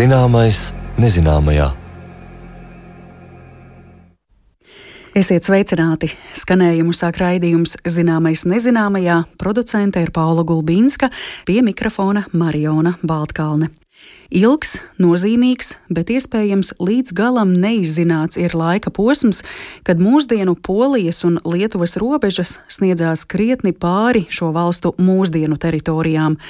Zināmais nezināmajā. Esiet sveicināti! Skanējumu sāk raidījums Zināmais nezināmajā. Producente ir Paula Gulbīnska, pie mikrofona Mariona Baltkalne. Ilgs, nozīmīgs, bet iespējams līdz galam neizzināts ir laika posms, kad mūsdienu Polijas un Lietuvas robežas sniedzās krietni pāri šo valstu mūsdienu teritorijām.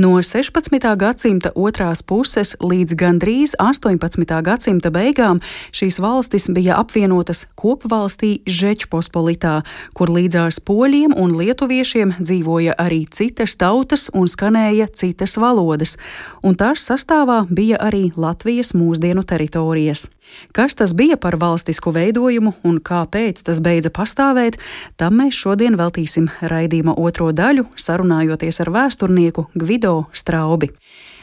No 16. gadsimta otrās puses līdz gandrīz 18. gadsimta beigām šīs valstis bija apvienotas kopvalstī Žečpospolitā, kur līdzās poļiem un lietuviešiem dzīvoja arī citas tautas un skanēja citas valodas, un tās sastāvā bija arī Latvijas mūsdienu teritorijas. Kas tas bija par valstisku veidojumu un kāpēc tas beidza pastāvēt, tam mēs šodien veltīsim raidījuma otro daļu, sarunājoties ar vēsturnieku Gvido Straubi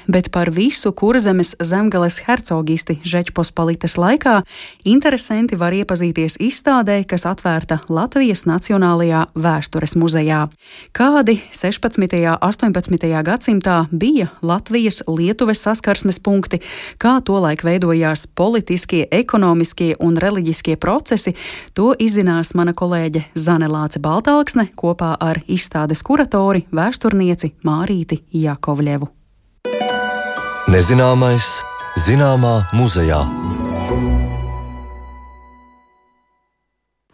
bet par visu kurzemes zemgales hercogisti Žečpospolitas laikā interesanti var iepazīties izstādē, kas atvērta Latvijas Nacionālajā vēstures muzejā. Kādi 16. un 18. gadsimtā bija Latvijas Lietuvas saskarsmes punkti, kā tolaik veidojās politiskie, ekonomiskie un reliģiskie procesi, to izzinās mana kolēģe Zanelāce Baltāksne kopā ar izstādes kuratori, vēsturnieci Mārīti Jakovļevu. Nezināmais zināmā muzejā.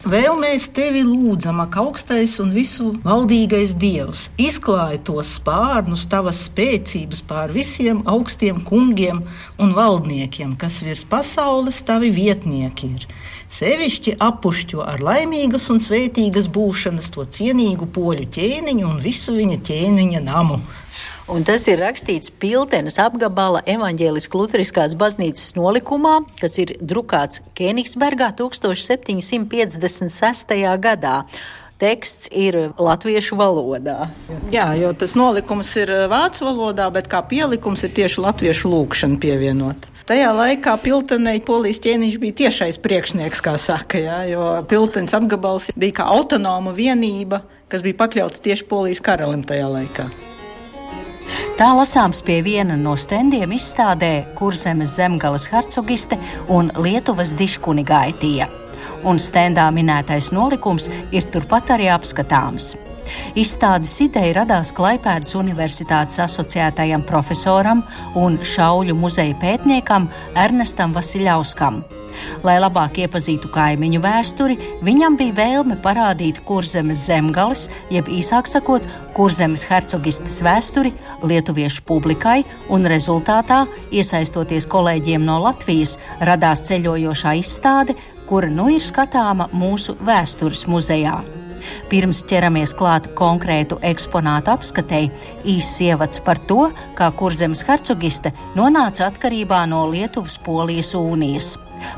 Vēl mēs tevi lūdzam, ak, augstais un visu valdīgais dievs, izklāj tos spārnus tavas spēcības pār visiem augstiem kungiem un valdniekiem, kas virs pasaules tavi vietnieki ir. Sevišķi apušķo ar laimīgas un svētīgas būšanas to cienīgu poļu ķēniņu un visu viņa ķēniņa namu Un tas ir rakstīts Piltenes apgabala evaņģēliskās luteriskās baznīcas nolikumā, kas ir drukāts Kenigsbergā 1756. gadā teksts ir latviešu valodā. Jā, jo tas nolikums ir eh, vācu valodā, bet kā pielikums ir tieši latviešu lūkšana pievienot. Tajā laikā Piltenei polijas ķēniņš bija tiešais priekšnieks, kā saka, jā, jo Piltenes apgabals bija kā autonoma vienība, kas bija pakļauts tieši polijas karalim tajā laikā. Tā lasāms pie viena no stendiem izstādē Kurzemes zemgales hercogiste un Lietuvas diškuni gaitija. Un stendā minētais nolikums ir turpat arī apskatāms. Izstādes ideja radās Klaipēdas Universitātes asociētajam profesoram un šauļu muzeja pētniekam Ernestam Vasiljauskam. Lai labāk iepazītu kaimiņu vēsturi, viņam bija vēlme parādīt kurzemes zemgales, jeb īsāk sakot, kurzemes hercogistas vēsturi lietuviešu publikai, un rezultātā, iesaistoties kolēģiem no Latvijas, radās ceļojošā izstāde, kura nu ir skatāma mūsu vēstures muzejā. Pirms ķeramies klāt konkrētu eksponātu apskatei, īsts ievads par to, kā kurzemes hercogiste nonāca atkarībā no Lietuvas-Polijas unijas.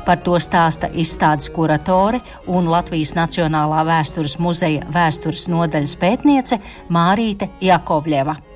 Par to stāsta izstādes kuratore un Latvijas Nacionālā vēstures muzeja vēstures nodaļas pētniece Mārīte Jakovļeva.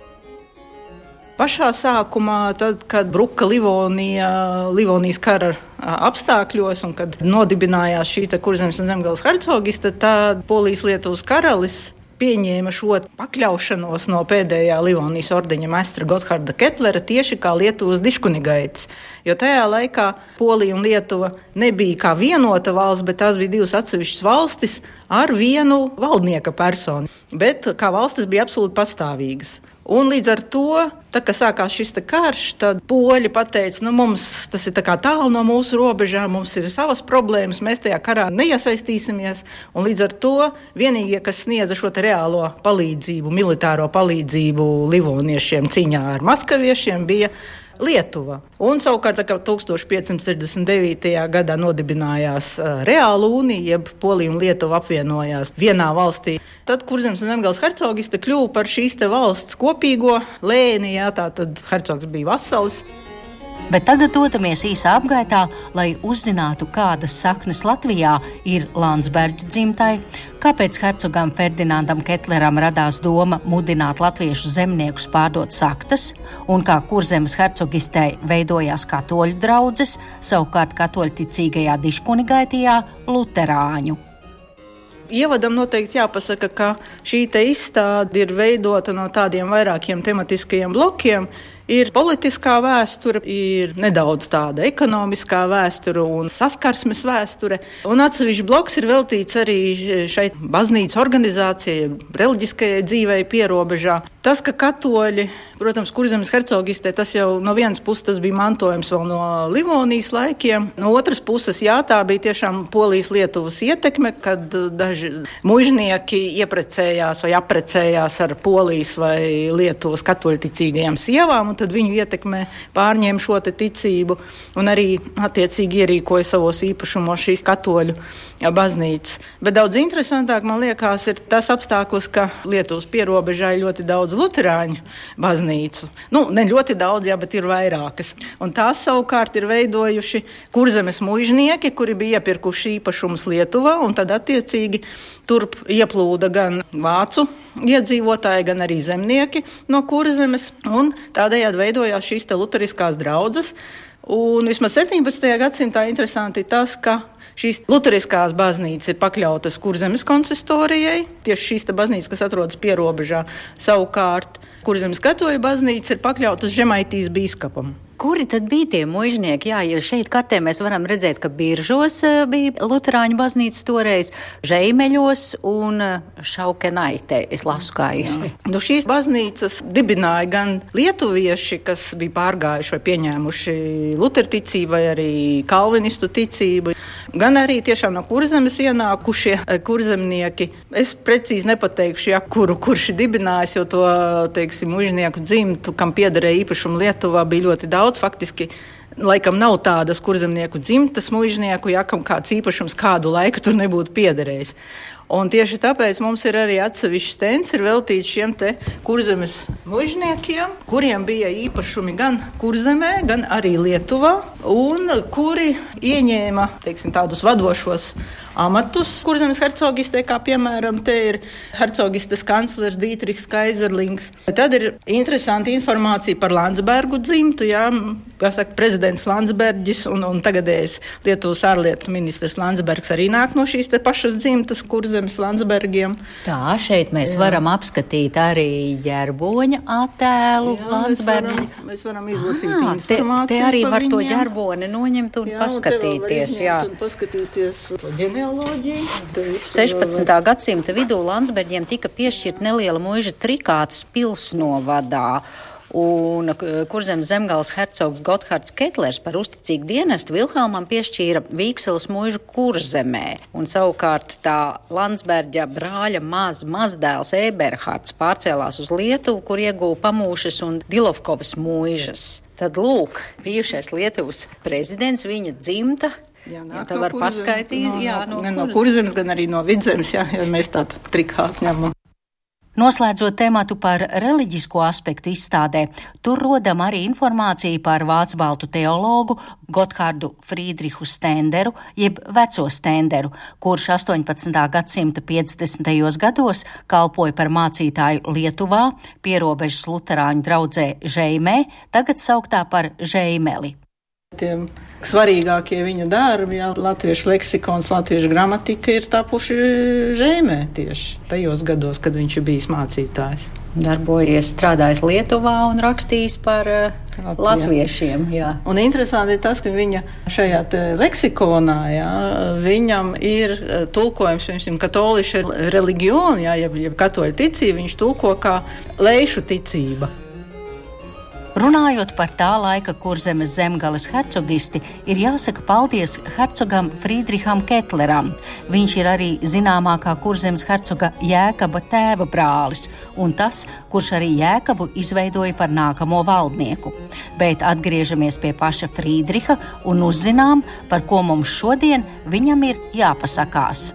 Pašā sākumā, tad, kad bruka Livonija, Livonijas kara apstākļos un kad nodibinājās šī kurzemes un zemgājas hercogiste, tad Polijas-Lietuvas karalis pieņēma šo pakļaušanos no pēdējā Livonijas ordeņa mestra Gottharda Ketlera tieši kā Lietuvas diškunigaitis. Jo tajā laikā Polija un Lietuva nebija kā vienota valsts, bet tās bija divas atsevišķas valstis ar vienu valdnieka personu. Bet kā valstis bija absolūti pastāvīgas. Un līdz ar to, tā, kad sākās šis karš, tad poļi pateica, nu, mums tas ir tālu no mūsu robežām, mums ir savas problēmas, mēs tajā karā neiesaistīsimies. Un līdz ar to vienīgie, kas sniedza šo reālo palīdzību, militāro palīdzību livoniešiem cīņā ar maskaviešiem, bija Lietuva. Un savukārt, kad 1569. gadā nodibinājās uh, Reāla Unija, jeb Polija un Lietuva apvienojās vienā valstī, tad Kurzems un Zemgals hercogiste kļuva par šīs valsts kopīgo lēni. Jā, tā tad hercogs bija vasalis. Bet tagad dodamies īsā apgaitā, lai uzzinātu, kādas saknes Latvijā ir Landsbergu dzimtai, kāpēc hercogam Ferdinandam Ketleram radās doma mudināt latviešu zemniekus pārdot saktas, un kā kurzemes hercogistei veidojās katoļu draugs, savukārt katoļticīgajā diškunigaitijā luterāņu. Ievadam noteikti jāpasaka, ka šī izstāde ir veidota no tādiem vairākiem tematiskajiem blokiem. Ir politiskā vēsture, ir nedaudz tāda ekonomiskā vēsture un saskarsmes vēsture. Un atsevišķi bloks ir veltīts arī šai baznīcas organizācijai, reliģiskajai dzīvei pierobežā. Tas, ka katoļi, protams, kurzemes hercogistē, tas jau no vienas puses bija mantojums vēl no Livonijas laikiem, no otras puses, jā, tā bija tiešām Polijas-Lietuvas ietekme, kad daži mužnieki ieprecējās vai aprecējās ar Polijas vai Lietuvas katoļticīgajām sievām, tad viņu ietekmē pārņēma šo ticību un arī attiecīgi ierīkoja savos īpašumos šīs katoļu baznīcas. Bet daudz interesantāk man liekas ir tas apstākļus, ka Lietuvas pierobežā ir ļoti daudz luterāņu baznīcu. Nu, ne ļoti daudz, jā, bet ir vairākas. Un tās savukārt ir veidojuši kurzemes mužnieki, kuri bija iepirkuši īpašumus Lietuvā, un tad attiecīgi turp ieplūda gan vācu iedzīvotāji, gan arī zemnieki no kurzemes, un tādējādi veidojās šīs luteriskās draudzes. Un vismaz 17. gadsimtā interesanti tas, ka Šīs luteriskās baznīcas ir pakļautas kurzemes konsistorijai, tieši šīs baznīcas, kas atrodas pierobežā, savukārt kurzemes katoļu baznīca ir pakļautas Žemaitijas bīskapam. Kuri tad bija tie mužnieki? Jā, jo šeit kartē mēs varam redzēt, ka Biržos eh, bija Lutāņu baznīca toreiz, Žeimeļos un eh, Šaukenaitē. Es lasu, kā ir. Nu, šīs baznīcas dibināja gan lietuvieši, kas bija pārgājuši vai pieņēmuši luterticību vai arī kalvinistu ticību, gan arī tiešām no kurzemes ienākušie eh, kurzemnieki. Es precīzi nepateikšu, ja, kuru kurš ir dibinājis, jo to, teiksim, mužnieku dzimtu, kam piederēja īpašumu Lietuvā, bija ļoti daudz. Faktiski laikam nav tādas kurzemnieku dzimtas mužnieku, ja kam kāds īpašums kādu laiku tur nebūtu piederējis. Un tieši tāpēc mums ir arī atsevišķs stends, veltīts šiem kurzemes mužniekiem, kuriem bija īpašumi gan kurzemē, gan arī Lietuvā, un kuri ieņēma teiksim, tādus vadošos amatus kurzemes hercogistē, kā piemēram te ir hercogistes kanclers Dītrihs Kaizerlings. Tad ir interesanti informācija par Landsbergu dzimtu, jā, jāsaka, prezidents Landsbergis un, un tagadējais Lietuvas ārlietu ministrs Landsbergs arī nāk no šīs pašas dzimtas kurzemes zemes Landsbergiem. Tā, šeit mēs Jā. varam apskatīt arī ģerboņa attēlu Jā, Landsbergu. Mēs varam, mēs varam izlasīt ah, informāciju. Te, te arī var viņiem. to ģerboni noņemt un jā, paskatīties. Jā, un paskatīties ģenealoģiju. 16. gadsimta vidū Landsbergiem tika piešķirt neliela muiža trikātas pilsnovadā. Un kurzemes zemgāles hercogs Gotthards Ketlers par uzticīgu dienestu Vilhelmam piešķīra Vīkseles mūžu kurzemē. Un savukārt tā Landsberģa brāļa maz mazdēls Eberhards pārcēlās uz Lietuvu, kur ieguva pamūšas un Dilovkovas mūžas. Tad lūk, bijušais Lietuvas prezidents, viņa dzimta Jā, jā, tā var paskaidrot. No, jā, no, no, no kurzemes, gan arī no vidzemes, jā, ja mēs tādu trikātu ņemam. Noslēdzot tematu par reliģisko aspektu izstādē, tur rodam arī informāciju par vācu baltu teologu Gotthārdu Friedrihu Stenderu, jeb veco Stenderu, kurš 18. gadsimta 50. gados kalpoja par mācītāju Lietuvā, pierobežas luterāņu draudzē Žeimē, tagad sauktā par Žeimeli. Tiem svarīgākie viņa darbi, jā, latviešu leksikons, latviešu gramatika ir tapuši žēmē tieši tajos gados, kad viņš ir bijis mācītājs. Darbojies, strādājis Lietuvā un rakstījis par uh, Latvijā. latviešiem. Jā. Un interesanti ir tas, ka viņa šajā leksikonā, jā, viņam ir eh, tulkojums, piemēram, katoliša reliģiona, jā, jeb, jeb katoļu ticība, viņš tulko kā leišu ticība. Runājot par tā laika kurzemes zemgales hercogisti, ir jāsaka paldies hercogam Friedriham Ketleram. Viņš ir arī zināmākā kurzemes hercoga Jēkaba tēva brālis un tas, kurš arī Jēkabu izveidoja par nākamo valdnieku. Bet atgriežamies pie paša Friedriha un uzzinām, par ko mums šodien viņam ir jāpasakās.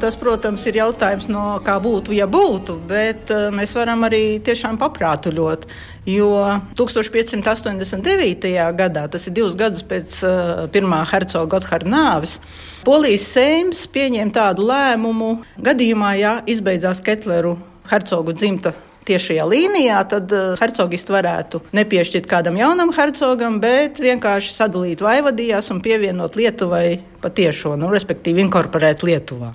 Tas, protams, ir jautājums no kā būtu, ja būtu, bet uh, mēs varam arī tiešām paprātuļot. Jo 1589. gadā, tas ir divus gadus pēc uh, pirmā hercoga Gotthārda nāves, Polijas seims pieņēma tādu lēmumu, gadījumā, ja izbeidzās Ketleru hercogu dzimta tiešajā līnijā, tad uh, hercogistu varētu nepiešķirt kādam jaunam hercogam, bet vienkārši sadalīt vaivadījās un pievienot Lietuvai patiešo, nu, respektīvi inkorporēt Lietuvā.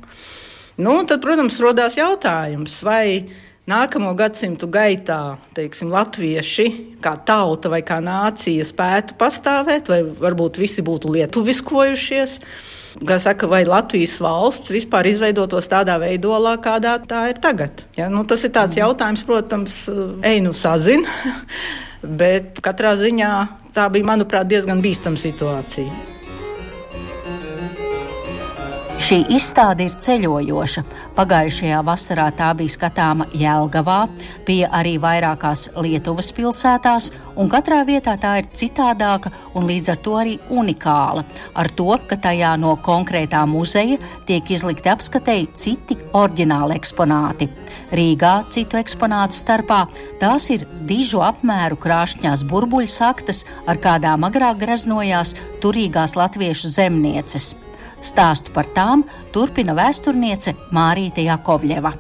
Nu, tad, protams, radās jautājums, vai nākamo gadsimtu gaitā teiksim, latvieši kā tauta vai kā nācija spētu pastāvēt, vai varbūt visi būtu lietuviskojušies. Kā saka, vai Latvijas valsts vispār izveidotos tādā veidolā, kādā tā ir tagad? Ja? Nu, tas ir tāds jautājums, protams, ej nu sazin, bet katrā ziņā tā bija, manuprāt, diezgan bīstama situācija. Šī izstāde ir ceļojoša. Pagājušajā vasarā tā bija skatāma Jēlgavā, bija arī vairākās Lietuvas pilsētās, un katrā vietā tā ir citādāka un līdz ar to arī unikāla. Ar to, ka tajā no konkrētā muzeja tiek izlikti apskatēji citi oriģināli eksponāti. Rīgā citu eksponātu starpā tās ir dižu apmēru krāšņās burbuļsaktas, ar kādām agrāk graznojās turīgās latviešu zemnieces. Stāstu par tām turpina vēsturniece Mārīte Jakovļeva.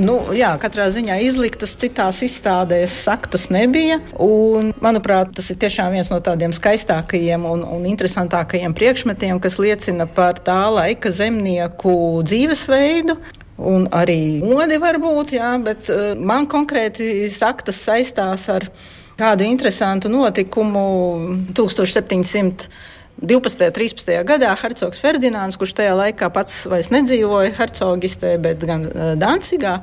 Nu, jā, katrā ziņā izliktas citās izstādēs, saktas nebija. Un, manuprāt, tas ir tiešām viens no tādiem skaistākajiem un, un interesantākajiem priekšmetiem, kas liecina par tā laika zemnieku dzīvesveidu. Un arī modi var būt, jā, bet uh, man konkrēti saktas saistās ar kādu interesantu notikumu 1700. 12. un 13. gadā Hercogs Ferdinands, kurš tajā laikā pats vairs nedzīvoja Hercogistē, bet gan uh, Dancigā.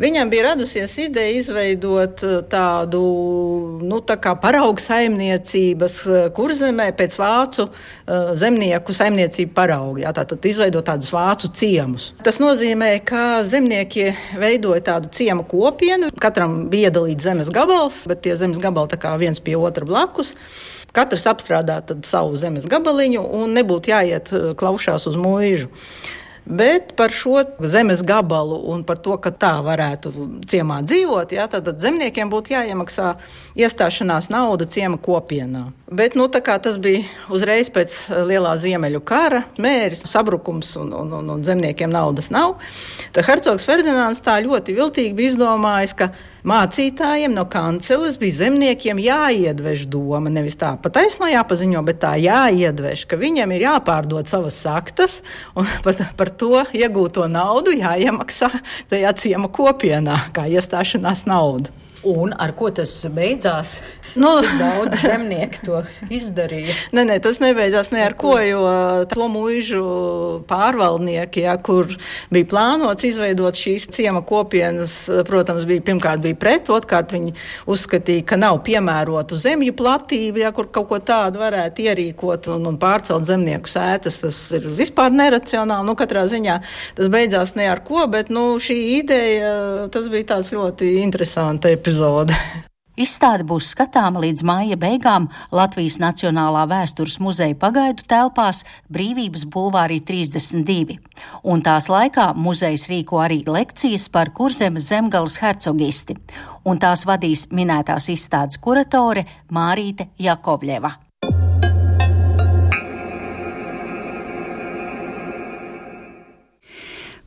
Viņam bija radusies ideja izveidot tādu nu, tā paraugu saimniecības kurzemē pēc vācu uh, zemnieku saimniecību paraugu. Jā, tātad izveidot tādus vācu ciemus. Tas nozīmē, ka zemnieki veidoja tādu ciemu kopienu. Katram bija iedalīts zemes gabals, bet tie zemes gabali tā kā viens pie otra blakus katrs apstrādā savu zemes gabaliņu un nebūtu jāiet eh, klaušās uz mūžu. Bet par šo zemes gabalu un par to, ka tā varētu ciemā dzīvot, jā, tad zemniekiem būtu jāiemaksā iestāšanās nauda ciema kopienā. Bet nu, tas bija uzreiz pēc lielā ziemeļu kara, mēris, sabrukums un, un, un, un zemniekiem naudas nav. Tad Hercogs Ferdinands tā ļoti viltīgi bija izdomājis, ka mācītājiem no kanceles bija zemniekiem jāiedvež doma. Nevis tā pataisno jāpaziņo, bet tā jāiedvež, ka viņiem ir jāpārdod savas saktas un par, par to iegūto naudu jāiemaksā tajā ciema kopienā, kā iestāšanās nauda. Un ar ko tas beidzās? Nu, Cik daudz zemnieku to izdarīja? Nē, nē, tas nebeidzās ne ar ko, jo to mūžu pārvaldnieki, ja, kur bija plānots izveidot šīs ciema kopienas, protams, bija pirmkārt bija pret, otrkārt viņi uzskatīja, ka nav piemērotu zemju platību, ja, kur kaut ko tādu varētu ierīkot un, un pārcelt zemnieku sētas. Tas ir vispār neracionāli. Nu, katrā ziņā tas beidzās ne ar ko, bet nu, šī ideja, tas bija tāds ļoti interesanta epizode. Izstāde būs skatāma līdz māja beigām. Latvijas Nacionālā vēstures muzeja pagaidu telpās Brīvības bulvārī 32, un tās laikā muzejs rīko arī lekcijas par kurzemes zemgales hercogisti, un tās vadīs minētās izstādes kuratore Mārīte Jakovļeva.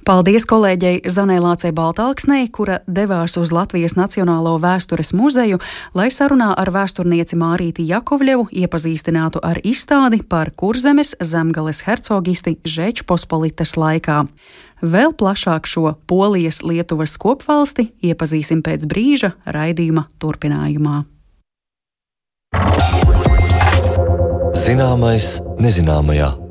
Paldies kolēģei Zanē Lācei Baltāksnei, kura devās uz Latvijas Nacionālo vēstures muzeju, lai sarunā ar vēsturnieci Mārīti Jakovļevu iepazīstinātu ar izstādi par kurzemes zemgales hercogisti Žečpospolitas laikā. Vēl plašāk šo Polijas-Lietuvas kopvalsti iepazīsim pēc brīža raidījuma turpinājumā. Zināmais nezināmajā.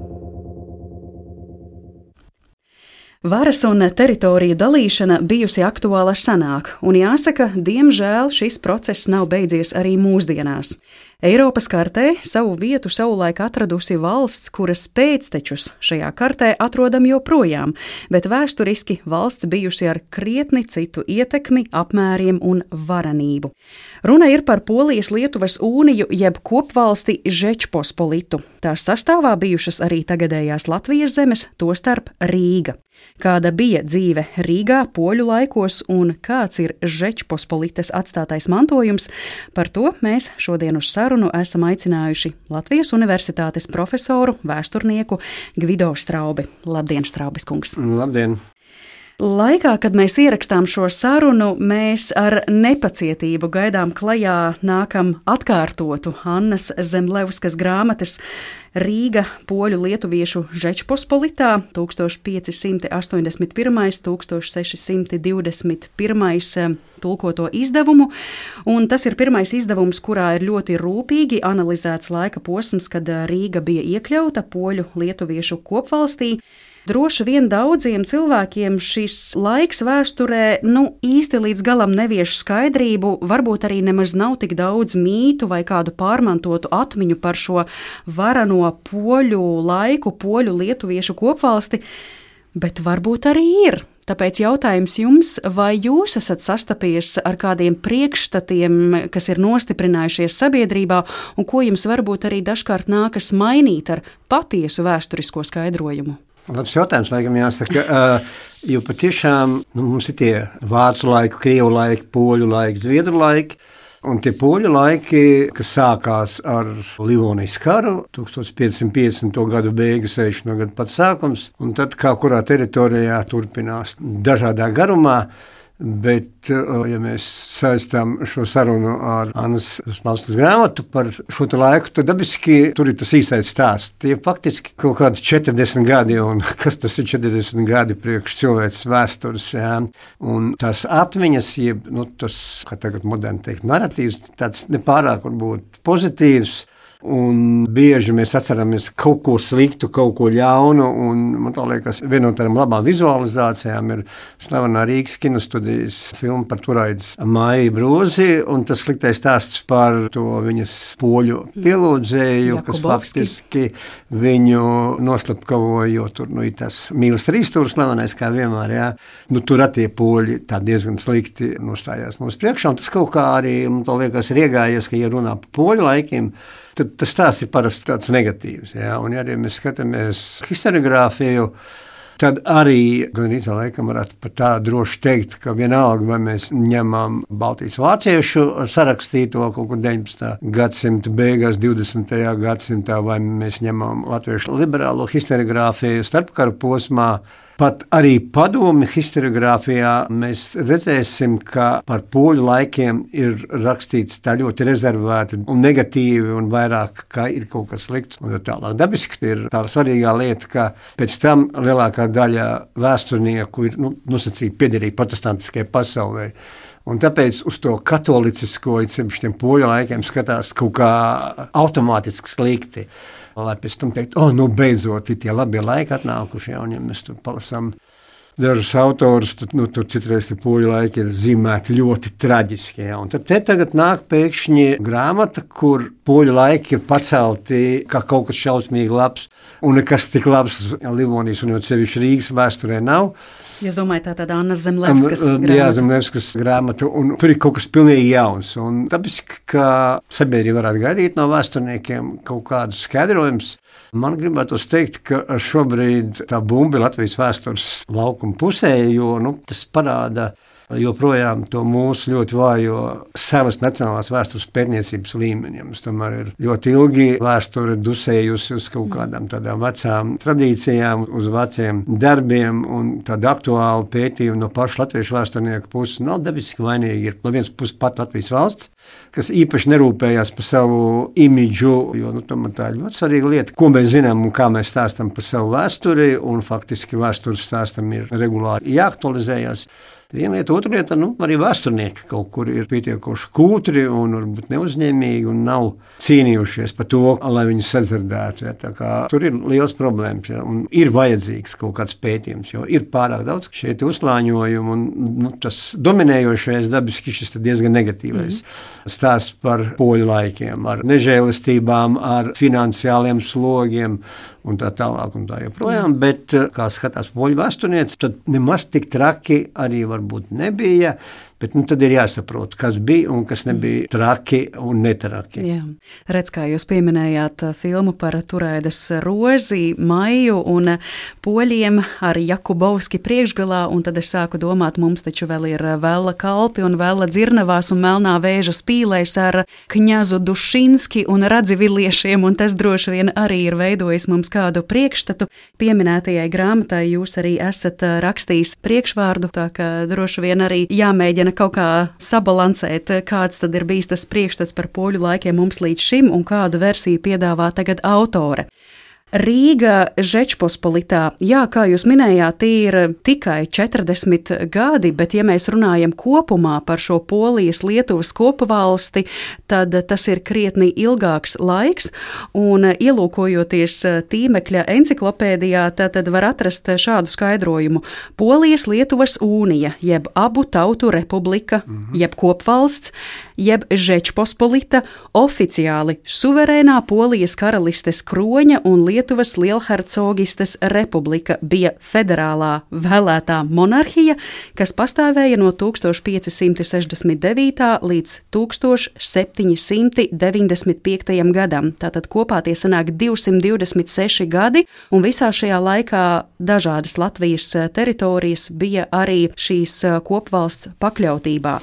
Varas un teritoriju dalīšana bijusi aktuāla senāk, un jāsaka, diemžēl šis process nav beidzies arī mūsdienās. Eiropas kartē savu vietu savulaik atradusi valsts, kuras pēctečus šajā kartē atrodam joprojām, bet vēsturiski valsts bijusi ar krietni citu ietekmi, apmēriem un varenību. Runa ir par Polijas-Lietuvasūniju jeb kopvalsti Žečpospolitu. Tās sastāvā bijušas arī tagadējās Latvijas zemes, tostarp Rīga. Kāda bija dzīve Rīgā poļu laikos un kāds ir Žečpospolitas atstātais mantojums, par to mēs šodien uz sarunu esam aicinājuši Latvijas Universitātes profesoru, vēsturnieku Gvido Straubi. Labdien, Straubis kungs! Labdien! Laikā, kad mēs ierakstām šo sarunu, mēs ar nepacietību gaidām klajā nākam atkārtotu Annas Zemlevskas grāmatas Rīga poļu lietuviešu Žečpospolitā 1581. 1621. tulkoto izdevumu, un tas ir pirmais izdevums, kurā ir ļoti rūpīgi analizēts laika posms, kad Rīga bija iekļauta poļu lietuviešu kopvalstī. Droši vien daudziem cilvēkiem šis laiks vēsturē nu, īsti līdz galam nevieš skaidrību, varbūt arī nemaz nav tik daudz mītu vai kādu pārmantotu atmiņu par šo varano poļu laiku, poļu lietuviešu kopvalsti, bet varbūt arī ir. Tāpēc jautājums jums, vai jūs esat sastapies ar kādiem priekšstatiem, kas ir nostiprinājušies sabiedrībā, un ko jums varbūt arī dažkārt nākas mainīt ar patiesu vēsturisko skaidrojumu? Labs jautājums, laikam, jāsaka. Uh, jo patiešām nu, mums ir tie vācu laiki, krievu laiki, poļu laiki, zviedru laiki. Un tie poļu laiki, kas sākās ar Livonijas karu, 1550. gada beigas, 60. gada pats sākums, un tad kā kurā teritorijā turpinās dažādā garumā. Bet, uh, ja mēs saistām šo sarunu ar Annas Slavskas grāmatu par šo laiku, tad dabiski tur ir tas īsais stāsts. Tie faktiski kaut kādi 40 gadi, un kas tas ir 40 gadi priekš cilvēces vēstures. Jā. Un tās atmiņas, jeb nu, tas, kā tagad moderni teikt, narratīvs, tāds nepārāk varbūt pozitīvs. Un bieži mēs atceramies kaut ko sliktu, kaut ko ļaunu. Man liekas, viena no tādām labām vizualizācijām ir slavena Rīgas kinostudijas filma par Turaidas Maiju Brūzi. Tas sliktais stāsts par to viņas poļu pielūdzēju, kas faktiski viņu noslapkavoja, tur nu, ir tas mīlestības trīsstūris slavenais, kā vienmēr. Jā. Nu, tur tie poļi diezgan slikti nostājās mums priekšā. Tas kaut kā arī, man liekas, ir iegājies, ka, ja runā par poļu laikiem, tad tas stāsts ir parasti tāds negatīvs. Ja? Un, ja mēs skatāmies historiografiju, tad arī gan īsā laikam varētu pat tā droši teikt, ka vienalga, vai mēs ņemam Baltijas vāciešu sarakstīto kaut kur 19. gadsimta beigās, 20. gadsimtā, vai mēs ņemam latviešu liberālo historiografiju starpkara posmā, Pat arī padomi historiografijā mēs redzēsim, ka par poļu laikiem ir rakstīts tā ļoti rezervēti un negatīvi, un vairāk kā ir kaut kas slikts. Un tālāk dabiski ir tā svarīgā lieta, ka pēc tam lielākā daļa vēsturnieku ir nu, nosacīti piederīgi protestantiskajai pasaulē. Un tāpēc uz to katolicisko, īpaši tiem poļu laikiem, skatās kaut kā automātiski slikti lai pēc tam teikt, oh, nu beidzot ir tie labie laiki atnākuši, ja, un ja mēs tur palasām dažus autorus, tad nu, tur citreiz tie poļu laiki ir zīmēti ļoti traģiski. Ja, un tad te tagad nāk pēkšņi grāmata, kur poļu laiki ir pacelti kā kaut kas šausmīgi labs, un nekas tik labs Livonijas un jau sevišķi Rīgas vēsturē nav. Jūs domājat, tā ir Anna Zemlevskas grāmata? Jā, Zemlevskas grāmata, un tur ir kaut kas pilnīgi jauns. Un tāpēc, ka sabiedrība varētu gaidīt no vēsturniekiem kaut kādus skaidrojumus, man gribētu teikt, ka šobrīd tā bumba ir Latvijas vēstures laukuma pusē, jo nu, tas parāda joprojām to mūsu ļoti vājo savas nacionālās vēstures pētniecības līmeni. Mums tomēr ir ļoti ilgi vēsture dusējusi uz kaut kādām tādām vecām tradīcijām, uz veciem darbiem un tādu aktuālu pētījumu no paša latviešu vēsturnieku puses. Nav dabiski vainīgi ir no vienas puses pat Latvijas valsts, kas īpaši nerūpējās par savu imidžu, jo nu, tā ir ļoti svarīga lieta, ko mēs zinām un kā mēs stāstām par savu vēsturi, un faktiski vēstures stāstam ir regulāri jāaktualizējas. Viena lieta, otra lieta, nu, arī vēsturnieki kaut kur ir pietiekoši kūtri un varbūt neuzņēmīgi un nav cīnījušies par to, lai viņus sadzirdētu. Ja, tur ir liels problēmas ja, un ir vajadzīgs kaut kāds pētījums, jo ir pārāk daudz šie uzlāņojumi un nu, tas dominējošais dabiski šis diezgan negatīvais mm. stāsts par poļu laikiem, ar nežēlistībām, ar finansiāliem slogiem un tā tālāk. Un tā joprojām, bet, kā skatās poļu vēsturniece, tad nemaz tik traki arī nebija. Bet nu, tad ir jāsaprot, kas bija un kas nebija traki un netraki. Jā. Redz, kā jūs pieminējāt uh, filmu par Turēdas rozi, Maiju un uh, poļiem ar Jakubovski priekšgalā, un tad es sāku domāt, mums taču vēl ir uh, Vela kalpi un Vela dzirnavās un Melnā vēža spīlēs ar Kņazu Dušinski un Radziviliešiem, un tas droši vien arī ir veidojis mums kādu priekšstatu. Pieminētajai grāmatai jūs arī esat rakstījis priekšvārdu, tā ka droši vien arī jāmēģina kaut kā sabalansēt, kāds tad ir bijis tas priekšstats par poļu laikiem mums līdz šim un kādu versiju piedāvā tagad autore. Rīga Žečpospolitā, jā, kā jūs minējāt, ir tikai 40 gadi, bet, ja mēs runājam kopumā par šo Polijas, Lietuvas kopvalsti, tad tas ir krietni ilgāks laiks, un ielūkojoties tīmekļa enciklopēdijā, tad var atrast šādu skaidrojumu. Polijas, Lietuvasūnija, jeb abu tautu republika, mhm. jeb kopvalsts, jeb Žečpospolita, oficiāli suverēnā Polijas karalistes kroņa un Lietuvas Lielhercogistes republika bija federālā vēlētā monarhija, kas pastāvēja no 1569. līdz 1795. gadam. Tātad kopā tie sanāk 226 gadi, un visā šajā laikā dažādas Latvijas teritorijas bija arī šīs kopvalsts pakļautībā.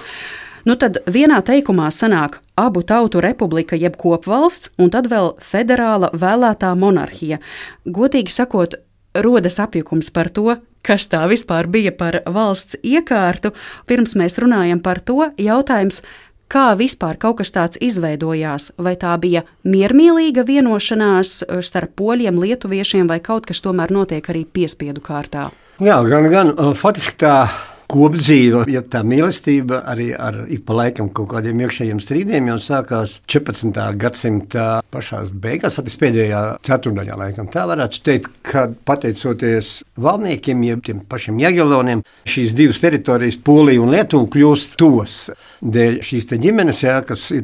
Nu tad vienā teikumā sanāk abu tautu republika, jeb kopvalsts, un tad vēl federāla vēlētā monarhija. Godīgi sakot, rodas apjukums par to, kas tā vispār bija par valsts iekārtu. Pirms mēs runājam par to, jautājums, kā vispār kaut kas tāds izveidojās. Vai tā bija miermīlīga vienošanās starp poļiem, lietuviešiem, vai kaut kas tomēr notiek arī piespiedu kārtā? Jā, gan, gan faktiski tā kopdzīve, ja tā mīlestība arī ar ik pa laikam kaut kādiem iekšējiem strīdiem jau sākās 14. gadsimta pašās beigās, pat pēdējā ceturdaļā laikam. Tā varētu teikt, ka pateicoties valdniekiem, jeb tiem pašiem Jageloniem, šīs divas teritorijas, Polija un Lietuva, kļūst tos dēļ šīs ģimenes, jā, kas ir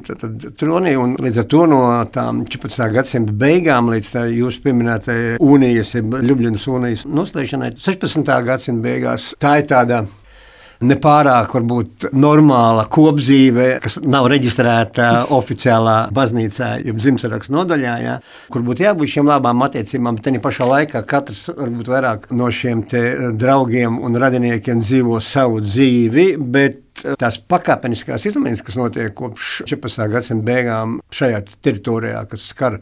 tronī, un līdz ar to no tām 14. gadsimta beigām līdz tā jūsu pieminētajai unijas, jeb Ljubljanas unijas noslēgšanai 16. gadsimta beigās, tā ir tāda nepārāk varbūt normāla kopdzīve, kas nav reģistrēta oficiālā baznīcā, jeb Ziemassvētku nodaļā, ja, kur būtu jābūt šīm labām attiecībām, tajā pašā laikā katrs varbūt vairāk no šiem draugiem un radiniekiem dzīvo savu dzīvi. Bet tās pakāpeniskās izmaiņas, kas notiek kopš 14. gadsimta beigām šajā teritorijā, kas skar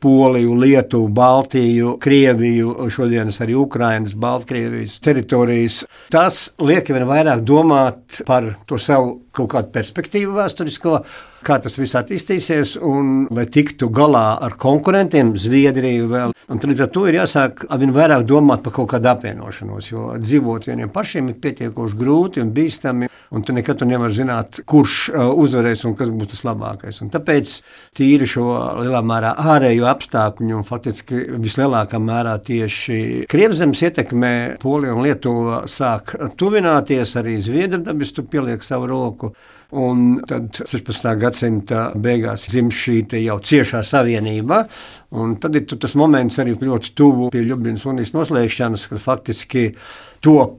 Poliju, Lietuvu, Baltiju, Krieviju, šodienas arī Ukrainas, Baltkrievijas teritorijas. Tas liek vien vairāk domāt par to savu kaut kādu perspektīvu vēsturisko, kā tas viss attīstīsies, un lai tiktu galā ar konkurentiem, Zviedriju vēl. Un līdz ar to ir jāsāk arvien vairāk domāt par kaut kādu apvienošanos, jo dzīvot vieniem pašiem ir pietiekoši grūti un bīstami, un tu nekad nevari zināt, kurš uh, uzvarēs un kas būs tas labākais. Un tāpēc tīri šo lielā mērā ārējo apstākļu un faktiski vislielākā mērā tieši Krievzemes ietekmē Polija un Lietuva sāk tuvināties, arī Zviedri dabis tu pieliek savu roku. Un tad 16. gadsimta beigās dzimst šī jau ciešā savienība. Un tad ir tas moments arī ļoti tuvu pie Ljubljanas unijas noslēgšanas, kad faktiski top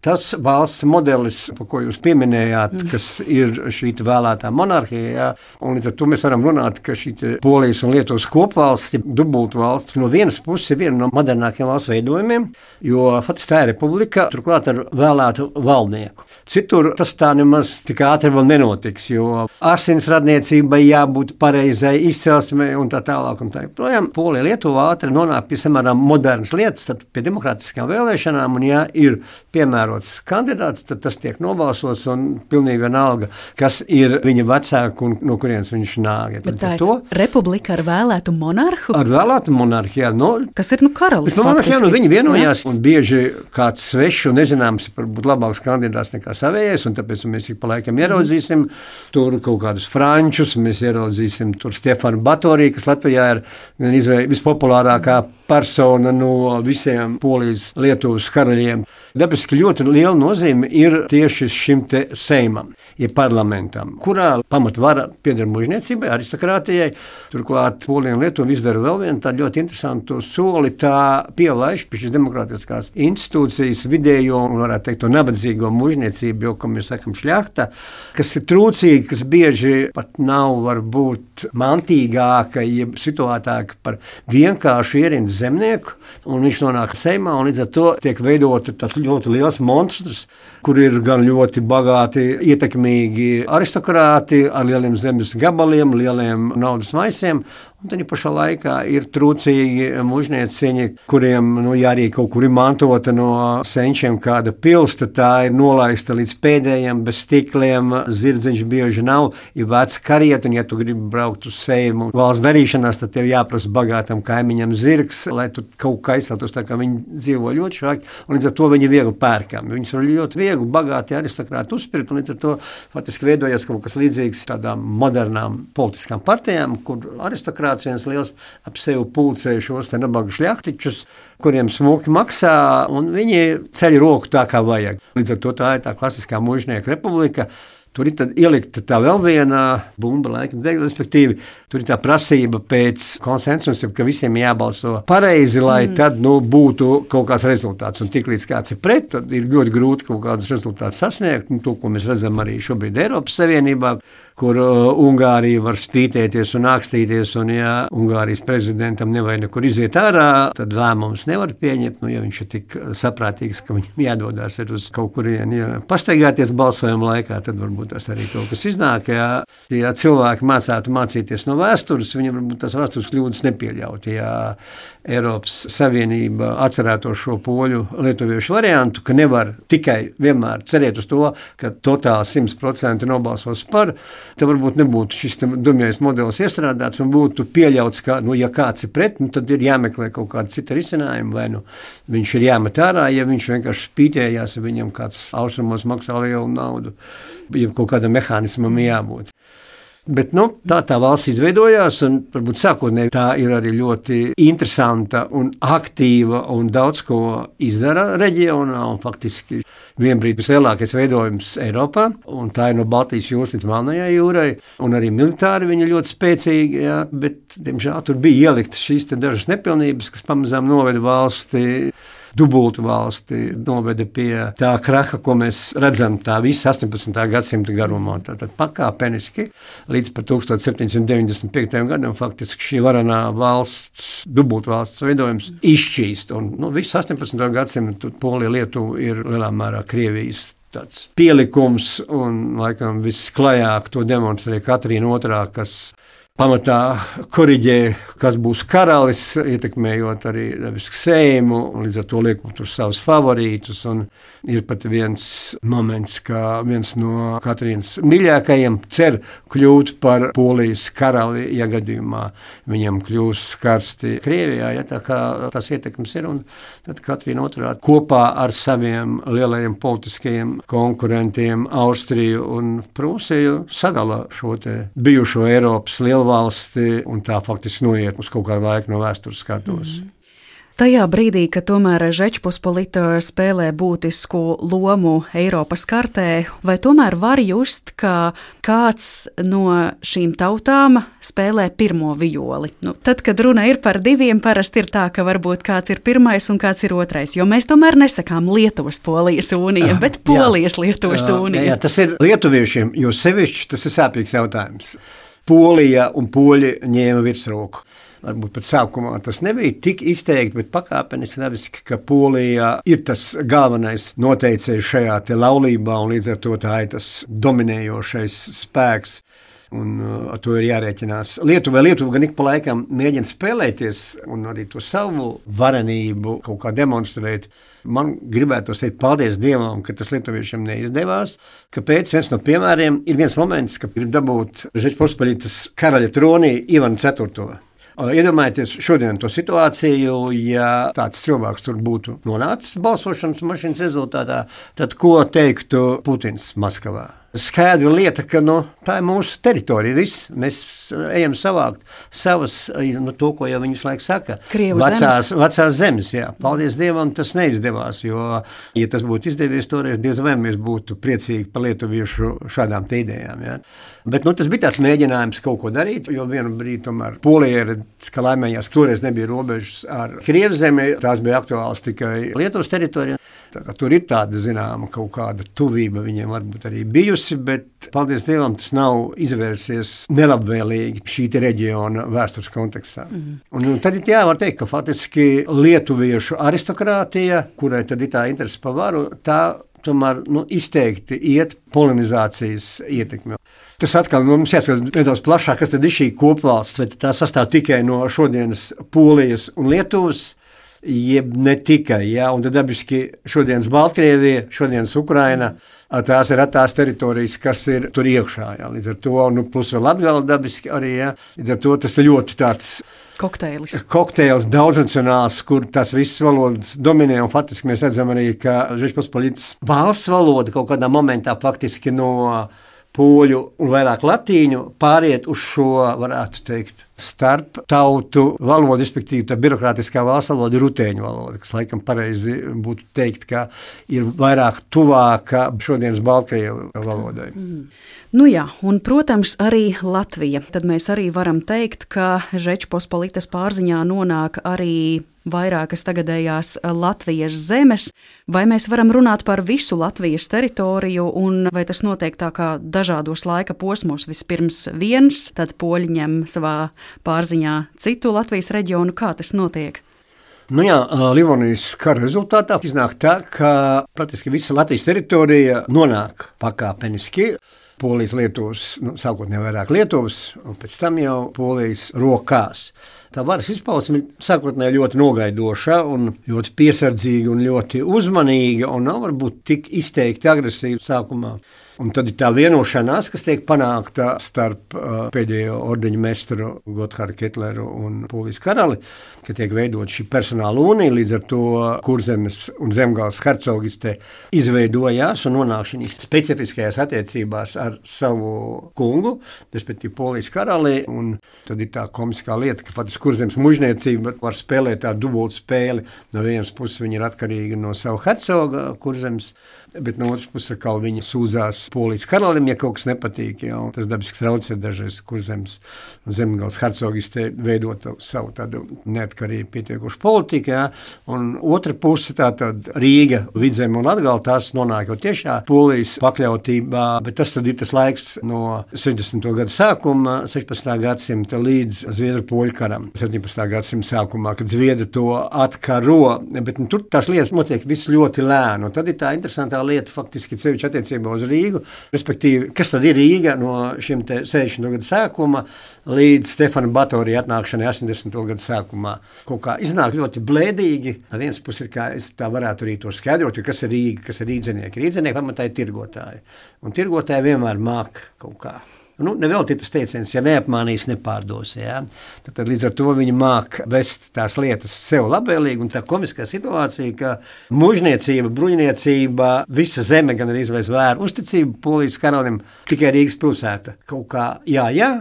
tas valsts modelis, par ko jūs pieminējāt, mm. kas ir šī vēlētā monarhija. Un līdz ar to mēs varam runāt, ka šī Polijas un Lietuvas kopvalsts, dubultu valsts, no vienas puses ir viena no modernākajiem valsts veidojumiem, jo faktiski tā ir republika, turklāt ar vēlētu valdnieku. Citur tas tā nemaz tik ātri vēl nenotiks, jo asins radniecībai jābūt pareizai izcelsmei un tā tālāk. Un tā. Projām Polija Lietuva ātri nonāk pie samērā modernas lietas, tad pie demokrātiskām vēlēšanām, un ja ir piemērots kandidāts, tad tas tiek nobalsots un pilnīgi vienalga, kas ir viņa vecāki un no kurienes viņš nāk. Ja, tā ir to, republika ar vēlētu monarhu? Ar vēlētu monarhu, jā. No, kas ir nu karalis? Nu, monarhu, nu, viņi vienojās, jā. un bieži kāds svešs un nezināms ir varbūt labāks kandidāts nekā savējais, un tāpēc mēs ik pa laikam ieraudzīsim mm. tur kaut kādus frančus, mēs ieraudzīsim tur Stefanu Batoriju, kas Latvijā ir vispopulārākā persona no visiem polijas Lietuvas karaļiem. Dabiski ļoti liela nozīme ir tieši šim seimam, jeb parlamentam, kurā pamatvara pieder mužniecībai, aristokrātijai. Turklāt Polija un Lietuva izdara vēl vienu tādu ļoti interesantu soli. Tā pielaiž pie šīs demokrātiskās institūcijas vidējo un, varētu teikt, nabadzīgo mužniecību, jo, kā mēs sakam, šļakta, kas ir trūcīga, kas bieži pat nav varbūt mantīgāka, jeb situētāka par vienkāršu ierindas zemnieku, un viņš nonāk Seimā, un līdz ar to tiek veidota tas ļoti liels monstrs, kur ir gan ļoti bagāti, ietekmīgi aristokrāti ar lieliem zemes gabaliem, lieliem naudas maisiem, Un tad pašā laikā ir trūcīgi mužnieciņi, kuriem nu, ja arī kaut kur ir mantota no senčiem kāda pilsta, tā ir nolaista līdz pēdējiem, bez stikliem. Zirdziņš bieži nav, ir vecs kariet, un ja tu gribi braukt uz sējumu valsts darīšanās, tad tev jāprasa bagātam kaimiņam zirgs, lai tu kaut kā aizstātos tā, kā viņi dzīvo ļoti švaki, un līdz ar to viņi viegli pērkami. Viņus var ļoti viegli, bagāti aristokrāti uzspirt, un līdz ar to faktiski veidojas kaut kas līdzīgs tādām modernām politiskām partijām, kur aristokrāti viens liels ap sevi pulcēja šos nabaga šļaktiķus, kuriem smuki maksā, un viņi ceļ roku tā, kā vajag. Līdz ar to tā ir tā klasiskā mužnieka republika. Tur ir ielikta tā vēl viena bumba, laika dēļ, respektīvi, tur ir tā prasība pēc konsensusa, ka visiem jābalso pareizi, lai mm. tad nu, būtu kaut kāds rezultāts. Un tiklīdz kāds ir pret, tad ir ļoti grūti kaut kādus rezultātus sasniegt. Nu, to, ko mēs redzam arī šobrīd Eiropas Savienībā, kur uh, Ungārija var spītēties un ākstīties, un ja Ungārijas prezidentam nevajag nekur iziet ārā, tad lēmums nevar pieņemt, nu, ja viņš ir tik saprātīgs, ka viņam jādodas uz kaut kurieni ja pastaigāties balsojuma laikā, tad varbūt tas arī kaut kas iznāk. Ja, ja cilvēki mācētu mācīties no vēstures, viņam varbūt tas vēstures kļūdas nepieļaut. Ja Eiropas Savienība atcerētos šo poļu lietuviešu variantu, ka nevar tikai vienmēr cerēt uz to, ka totāli 100% nobalsos par, tad varbūt nebūtu šis dumjais modelis iestrādāts un būtu pieļauts, ka, nu, ja kāds ir pret, nu, tad ir jāmeklē kaut kāda cita risinājuma, vai nu viņš ir jāmet ārā, ja viņš vienkārši spītējās, ja viņam kāds austrumos maksā lielu naudu, ja kaut kādam mehānismam jābūt. Bet, nu, tā tā valsts izveidojās, un varbūt sākotnēji tā ir arī ļoti interesanta un aktīva un daudz ko izdara reģionā. Faktiski vienbrīd vislielākais veidojums Eiropā, un tā ir no Baltijas jūras līdz Melnajai jūrai, un arī militāri viņa ļoti spēcīga, jā, bet, diemžēl, tur bija ieliktas šīs dažas nepilnības, kas pamazām noveda valsti dubultu valsti noveda pie tā kraka, ko mēs redzam tā visa 18. gadsimta garumā. Tātad pakāpeniski līdz 1795. gadam faktiski šī varenā valsts, dubultu valsts veidojums izšķīst. Un nu, visu 18. gadsimtu Polija, Lietuva ir lielā mērā Krievijas tāds pielikums, un laikam visklajāk to demonstrē Katrīna II, kas pamatā korģē, kas būs karalis, ietekmējot arī sēmu, un līdz ar to liekot tur savus favorītus. Ir pat viens moments, ka viens no Katrīnas mīļākajiem cer kļūt par polijas karali, ja gadījumā viņam kļūs karsti Krievijā. Ja, tā kā tas ietekmes ir, un tad Katrīna otrā kopā ar saviem lielajiem politiskajiem konkurentiem Austriju un Prūsiju sadala šo bijušo Eiropas lielu valsti un tā faktiski noiet uz kaut kādu laiku no vēstures skatos. Mm. Tajā brīdī, kad tomēr Žečpospolita spēlē būtisku lomu Eiropas kartē, vai tomēr var just, ka kāds no šīm tautām spēlē pirmo violi? Nu, tad, kad runa ir par diviem, parasti ir tā, ka varbūt kāds ir pirmais un kāds ir otrais, jo mēs tomēr nesakām Lietuvas polijas unija, bet polijas Lietuvas unija. Jā, jā, tas ir lietuviešiem, jo sevišķi tas ir sāpīgs jautājums. Polija un poļi ņēma virsroku. Varbūt pat sākumā tas nebija tik izteikti, bet pakāpeniski dabiski, ka Polija ir tas galvenais noteicējs šajā laulībā, un līdz ar to tā ir tas dominējošais spēks. Un uh, ar to ir jārēķinās. Lietuva, Lietuva gan ik pa laikam mēģina spēlēties un arī to savu varenību kaut kā demonstrēt. Man gribētu teikt, paldies Dievam, ka tas lietuviešiem neizdevās. Kāpēc? Viens no piemēriem ir viens moments, kad ir dabūt Žečpospolitas karaļa tronī Ivanu IV. Iedomājieties šodien to situāciju, ja tāds cilvēks tur būtu nonācis balsošanas mašīnas rezultātā, tad ko teiktu Putins Maskavā? Skaidra lieta, ka nu, tā ir mūsu teritorija. Viss. Mēs ejam savākt savas, nu, to, ko jau viņi visu laiku saka. Krievu vecās, zemes. vecās zemes. Jā. Paldies Dievam, tas neizdevās. Jo, ja tas būtu izdevies, toreiz diez vai mēs būtu priecīgi par lietuviešu šādām idejām. Jā. Bet nu, tas bija tas mēģinājums kaut ko darīt, jo vienu brīdi tomēr Polija redz, ka laimējās, toreiz nebija robežas ar Krievijas zemi, tās bija aktuāls tikai Lietuvas teritorijā. Tā Tur ir tāda zināma kaut kāda tuvība viņiem varbūt arī bijusi, bet paldies Dievam, tas nav izvērsies nelabvēlīgi šī reģiona vēstures kontekstā. Mm. Un, un tad ir jā, var teikt, ka faktiski lietuviešu aristokrātija, kurai tad ir tā interese par varu, tā tomēr nu, izteikti iet polinizācijas ietekmi. Tas atkal nu, mums jāskatās nedaudz plašāk, kas tad ir šī kopvalsts, vai tā sastāv tikai no šodienas Polijas un Lietuvas, jeb ne tikai. Ja? Un tad dabiski šodienas Baltkrievija, šodienas Ukraina. Tās ir tās teritorijas, kas ir tur iekšā. Jā. Līdz ar to, nu, plus vēl atgala dabiski arī. Jā. Līdz ar to tas ir ļoti tāds Kokteilis. kokteils, daudznacionāls, kur tas viss valodas dominē. Un faktiski mēs redzam arī, ka Žečpospolitas valsts valoda kaut kādā momentā faktiski no poļu un vairāk latīņu pāriet uz šo, varētu teikt, starp tautu valodu, respektīvi tā birokrātiskā valsts valoda ir rutēņu valoda, kas laikam pareizi būtu teikt, ka ir vairāk tuvāka šodienas Baltkrievu valodai. Mm. Nu jā, un, protams, arī Latvija. Tad mēs arī varam teikt, ka Žečpospolitas pārziņā nonāk arī vairākas tagadējās Latvijas zemes. Vai mēs varam runāt par visu Latvijas teritoriju, un vai tas notiek tā kā dažādos laika posmos? Vispirms viens, tad poļi ņem savā pārziņā citu Latvijas reģionu. Kā tas notiek? Nu jā, Livonijas kara rezultātā iznāk tā, ka praktiski visa Latvijas teritorija nonāk pakāpeniski. Polijas, Lietuvas, nu, sākotnēji vairāk Lietuvas, un pēc tam jau Polijas rokās. Tā varas izpausme sākotnēji ļoti nogaidoša, ļoti piesardzīga un ļoti uzmanīga, un nav varbūt tik izteikti agresīva sākumā. Un tad ir tā vienošanās, kas tiek panākta starp uh, pēdējo ordeņu meistaru Gotthārdu Ketleru un Polijas karali, ka tiek veidot šī personāla unija, līdz ar to kurzemes un zemgāles hercogiste izveidojās un nonāk šīs specifiskajās attiecībās ar savu kungu, respektīvi Polijas karali, un tad ir tā komiskā lieta, ka pat kurzemes mužniecība var spēlēt tādu dubultu spēli. No vienas puses viņa ir atkarīga no savu hercoga kurzemes, bet no otras puses atkal viņa sūdzās polijas karalim, ja kaut kas nepatīk. Ja, tas dabiski traucē dažreiz kurzemes un zemgals hercogistē veidot savu tādu neatkarību pietiekušu politiku. Ja, un otra puse tā tad Rīga, Vidzem un Atgala tās nonāk jau tiešā polijas pakļautībā, bet tas tad ir tas laiks no 60. gada sākuma, 16. gadsimta līdz Zviedru poļu karam, 17. gadsimta sākumā, kad Zviedri to atkaro, bet nu, tur tās lietas notiek viss ļoti lēni. Un tad ir tā interesantā lieta faktiski ceļš attiecībā uz Rīgu. Respektīvi, kas tad ir Rīga no šiem 60. gadu sākuma līdz Stefana Batorija atnākšanai 80. gadu sākumā. Kaut kā iznāk ļoti blēdīgi. No vienas puses ir kā es tā varētu arī to skaidrot, kas ir Rīga, kas ir rīdzenieki. Rīdzenieki pamatā ir tirgotāji. Un tirgotāji vienmēr māk kaut kā. Nu, Nevēl tas teiciens, ja neapmānīs, nepārdos. Ja? Tad, tad līdz ar to viņi māk vest tās lietas sev labvēlīgi. Tā komiskā situācija, ka mužniecība, bruņniecība, visa zeme gan arī izvēr uzticību polijas karalim, tikai Rīgas pilsēta. Kaut kā jā, jā.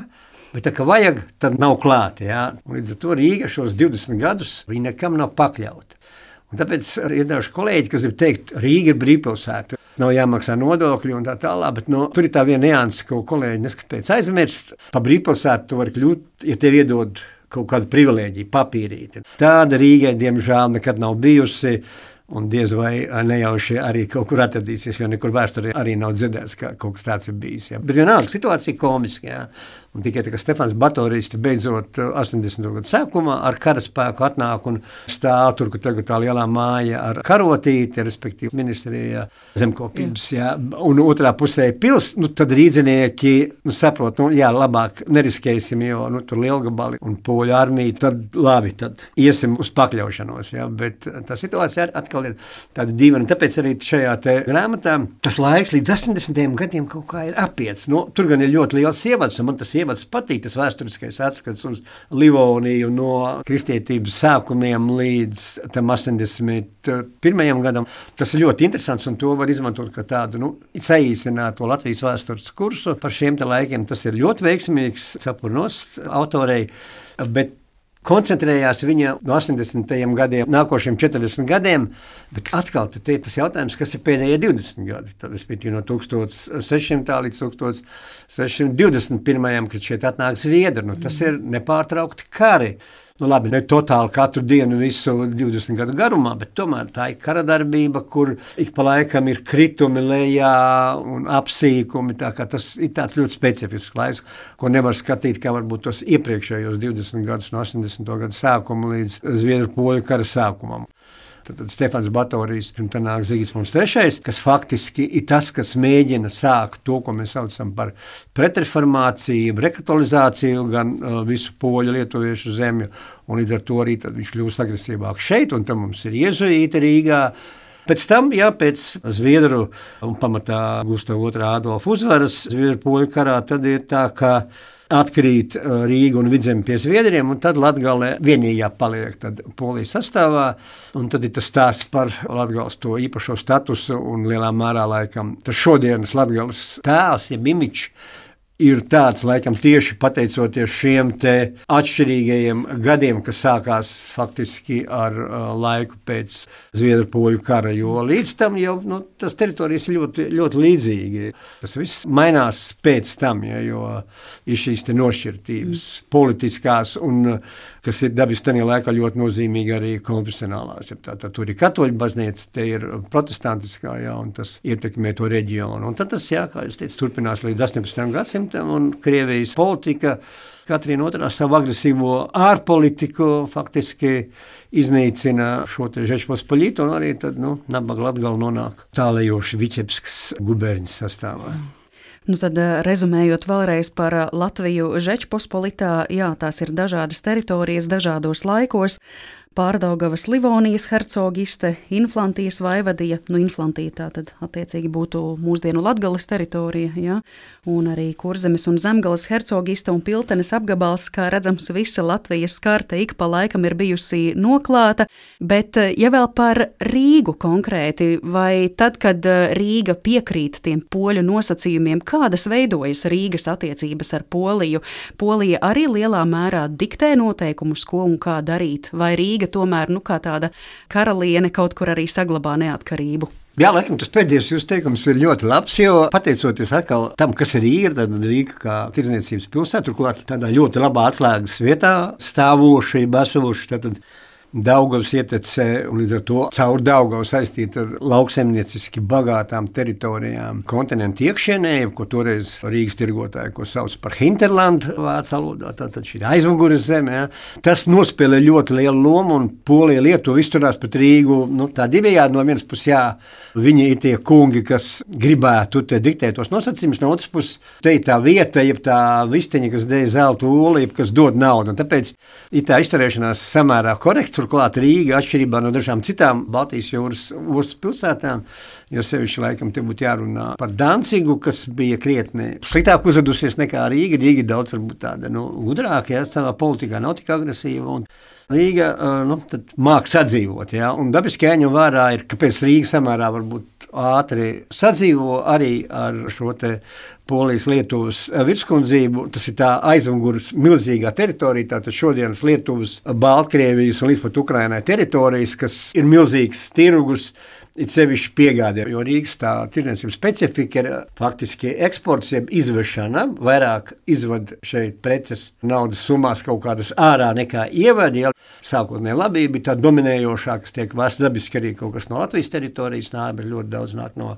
Bet tā kā vajag, tad nav klāta. Ja? Līdz ar to Rīga šos 20 gadus nekam nav pakļauta. Un tāpēc ir daži kolēģi, kas grib teikt, Rīga ir brīvpilsēta. Nav jāmaksā nodokļi un tā tālāk, bet no, tur ir tā viena nianse, ko kolēģi neskapēc aizmirst. Pa brīvpilsētu tu vari kļūt, ja tev iedod kaut kādu privilēģiju, papīrīti. Tāda Rīgai, diemžēl, nekad nav bijusi. Un diez vai nejauši arī kaut kur atradīsies, jo nekur vēsturē arī nav dzirdēts, ka kaut kas tāds ir bijis. Jā. Bet vienalga situācija komiska. Jā. Un tikai tā, Stefans Batorijs beidzot 80. gadu sākumā ar karaspēku atnāk un stāv tur, kur tagad tā lielā māja ar karotīti, respektīvi ministrijā zemkopības. Jā. Un otrā pusē pils, nu tad rīdzinieki nu, saprot, nu jā, labāk neriskēsim, jo nu, tur lielgabali un poļu armija, tad labi, tad iesim uz pakļaušanos. Jā. Bet tā situācija atkal ir tāda dīvaina. Tāpēc arī šajā grāmatā tas laiks līdz 80. gadiem kaut kā ir apiets. Nu, tur gan ir ļoti liels ievads, un man tas ievads temats patīk, tas vēsturiskais atskats uz Livoniju no kristietības sākumiem līdz tam 81. gadam. Tas ir ļoti interesants, un to var izmantot kā tādu nu, saīsināto Latvijas vēstures kursu par šiem laikiem. Tas ir ļoti veiksmīgs sapurnos autorei. Bet koncentrējās viņa no 80. gadiem, nākošiem 40 gadiem, bet atkal te ir tas jautājums, kas ir pēdējie 20 gadi. Tad es biju no 1600 līdz 1621, kad šeit atnāk zviedri. Nu, tas ir nepārtraukti kari. Nu, labi, ne totāli katru dienu, visu 20 gadu garumā, bet tomēr tā ir kara darbība, kur ik pa laikam ir kritumi lejā un apsīkumi. Tas ir tāds ļoti specifisks laiks, ko nevar skatīt kā varbūt tos iepriekšējos 20 gadus, no 80. gada sākuma līdz Zviedru poļu kara sākumam. Tad Stefans Batorijs un tā nāk Zīsmons III, kas faktiski ir tas, kas mēģina sākt to, ko mēs saucam par pretreformāciju, rekatolizāciju gan uh, visu poļu lietuviešu zemju, un līdz ar to arī viņš kļūst agresīvāk šeit, un tam mums ir iezuīta Rīgā. Pēc tam, jā, pēc Zviedru un pamatā Gustavs II Adolfa uzvaras Zviedru poļu karā, tad ir tā, ka atkrīt uh, Rīga un Vidzeme pie Zviedriem, un tad Latgale vienīgā paliek Polijas sastāvā. Un tad ir tas stāsts par Latgales to īpašo statusu un lielā mērā laikam tas šodienas Latgales tēls, ja imičs ir tāds, laikam, tieši pateicoties šiem atšķirīgajiem gadiem, kas sākās faktiski ar uh, laiku pēc Zviedru-Poļu kara. Jo līdz tam jau nu, tas teritorijas ļoti, ļoti līdzīgi. Tas viss mainās pēc tam, ja, jo ir šīs nošķirtības mm. politiskās un kas ir dabiski tajā laikā ļoti nozīmīgi arī konfesionālās. Tā, tā, tur ir katoļu baznīca, te ir protestantiskā, jā, un tas ietekmē to reģionu. Un tad tas, jā, kā jūs teicat, turpinās līdz 18. gadsimtam, un Krievijas politika. Katrīna otrā savu agresīvo ārpolitiku faktiski iznīcina šo Žečpospoļītu, un arī tad, nu, Nabaga Latgala nonāk tālējoši Viķepskas guberņas sastāvā. Nu tad, eh, rezumējot vēlreiz par eh, Latviju Žečpospolitā, jā, tās ir dažādas teritorijas, dažādos laikos. Pārdaugavas Livonijas hercogiste, Inflantijas vaivadija, nu Inflantija tā tad attiecīgi būtu mūsdienu Latgales teritorija, ja? un arī Kurzemes un Zemgales hercogiste un Piltenes apgabals, kā redzams, visa Latvijas karta ik pa laikam ir bijusi noklāta, bet ja vēl par Rīgu konkrēti, vai tad, kad eh, Rīga piekrīt tiem poļu nosacījumiem, kādas veidojas Rīgas attiecības ar Poliju, Polija arī lielā mērā diktē noteikumus, ko un kā darīt, vai Rīga tomēr nu, tāda karaliene kaut kur arī saglabā neatkarību. Jā, laikam tas pēdējais jūsu teikums ir ļoti labs, jo pateicoties atkal tam, kas ir Rīga, tad Rīga kā tirdzniecības pilsēta, turklāt tādā ļoti labā atslēgas vietā stāvoša, esoša. Tad, tad Daugavas ietecē un līdz ar to caur Daugavu saistīta ar lauksemnieciski bagātām teritorijām kontinentu iekšienē, ko toreiz Rīgas tirgotāji ko sauc par Hinterlandu vācu valodā, tātad šī aizmugures zeme. Ja. Tas nospēlē ļoti lielu lomu un Polija Lietuva izturās pret Rīgu nu, tā divējādi no vienas puses, jā, viņi ir tie kungi, kas gribētu te diktēt tos nosacījumus, no otras puses, te ir tā vieta, jeb tā visteņa, kas dēļ zelta olību, kas dod naudu, un tāpēc ir tā izturēšanās samērā korekta Turklāt Rīga, atšķirībā no dažām citām Baltijas jūras ostas pilsētām, jo sevišķi laikam te būtu jārunā par Dancigu, kas bija krietni sliktāk uzvedusies nekā Rīga. Rīga daudz varbūt tāda nu, gudrāka, ja savā politikā nav tik agresīva. Un, Rīga nu, mākslinieks sadzīvot. Ja? Dabiski jāņem vērā, ir, kāpēc Rīga samērā ātri sadzīvo arī ar šo Polijas-Lietuvas virskundzību. Tas ir tā aizmugures milzīgā teritorija, tātad šodienas Lietuvas, Baltkrievijas un līdz pat Ukrainai teritorijas, kas ir milzīgs tirgus It sevišķi piegādē, jo Rīgas tā tirdzniecības specifika ir faktiski eksports, jeb izvešana. Vairāk izvada šeit preces naudas summās kaut kādas ārā nekā ievada. Sākotnēji labība bija tā dominējošā, kas tiek vēsta dabiski arī kaut kas no Latvijas teritorijas, nāk, bet ļoti daudz nāk no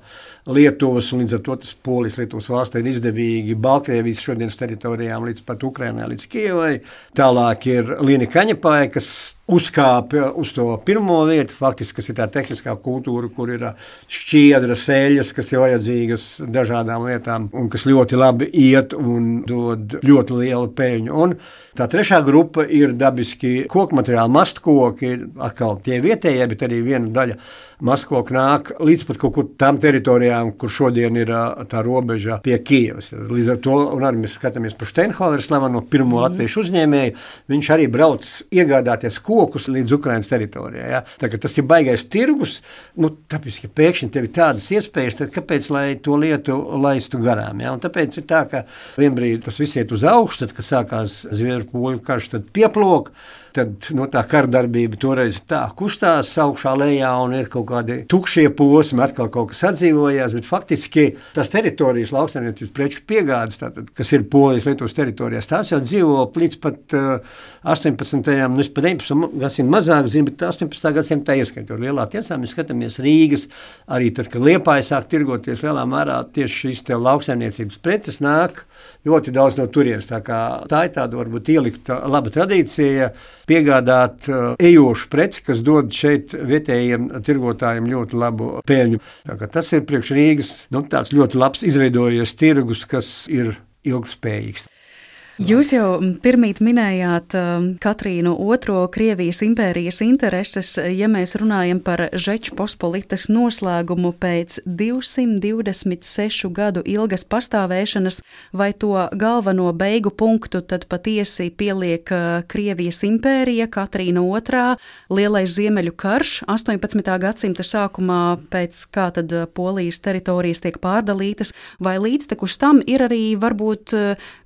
Lietuvas, un līdz ar to tas polijas Lietuvas valstī ir izdevīgi Baltkrievijas šodienas teritorijām līdz pat Ukrainai, līdz Kievai. Tālāk ir Līna Kaņepāja, kas uzkāpa uz to pirmo vietu, faktiski, kas ir tā tehniskā kultūra, kur ir šķiedras, eļļas, kas ir vajadzīgas dažādām lietām un kas ļoti labi iet un dod ļoti lielu peļņu. Un tā trešā grupa ir dabiski koku materiāli, mastkoki, atkal tie vietējie, bet arī viena daļa Maskoka nāk līdz pat kaut kur tām teritorijām, kur šodien ir tā robeža pie Kievas. Līdz ar to, un arī mēs skatāmies par Steinholeru slaveno pirmo mm. latviešu uzņēmēju, viņš arī brauc iegādāties kokus līdz Ukrainas teritorijai. Ja? Tas ir baigais tirgus, nu, tāpēc, ka pēkšņi tev ir tādas iespējas, tad kāpēc to lietu laistu garām? Ja? Un tāpēc ir tā, ka vienbrīd tas viss iet uz augšu, tad, kad sākās Zviedru poļu karš, tad pieplūka tad nu, tā kardarbība toreiz tā kustās augšā lejā un ir kaut kādi tukšie posmi, atkal kaut kas atdzīvojās, bet faktiski tas teritorijas lauksaimniecības preču piegādes, tātad, kas ir Polijas Lietuvas teritorijās, tās jau dzīvo līdz pat uh, 18. nu, pat 19. gadsimtam mazāk, zinu, bet 18. gadsimta ieskaitot lielā tiesā, mēs skatāmies Rīgas, arī tad, kad Liepāja sāk tirgoties lielā mērā tieši šīs lauksaimniecības preces nāk ļoti daudz no turienes. Tā, tā ir tāda varbūt ielikta laba tradīcija piegādāt uh, ejošu preci, kas dod šeit vietējiem tirgotājiem ļoti labu peļņu. Tas ir priekš Rīgas nu, ļoti labs izveidojies tirgus, kas ir ilgspējīgs. Jūs jau pirmīt minējāt Katrīnu II Krievijas impērijas intereses, ja mēs runājam par Žeču pospolitas noslēgumu pēc 226 gadu ilgas pastāvēšanas, vai to galveno beigu punktu tad patiesi pieliek Krievijas impērija, Katrīna II, lielais ziemeļu karš 18. gadsimta sākumā, pēc kā tad Polijas teritorijas tiek pārdalītas, vai līdztekus tam ir arī varbūt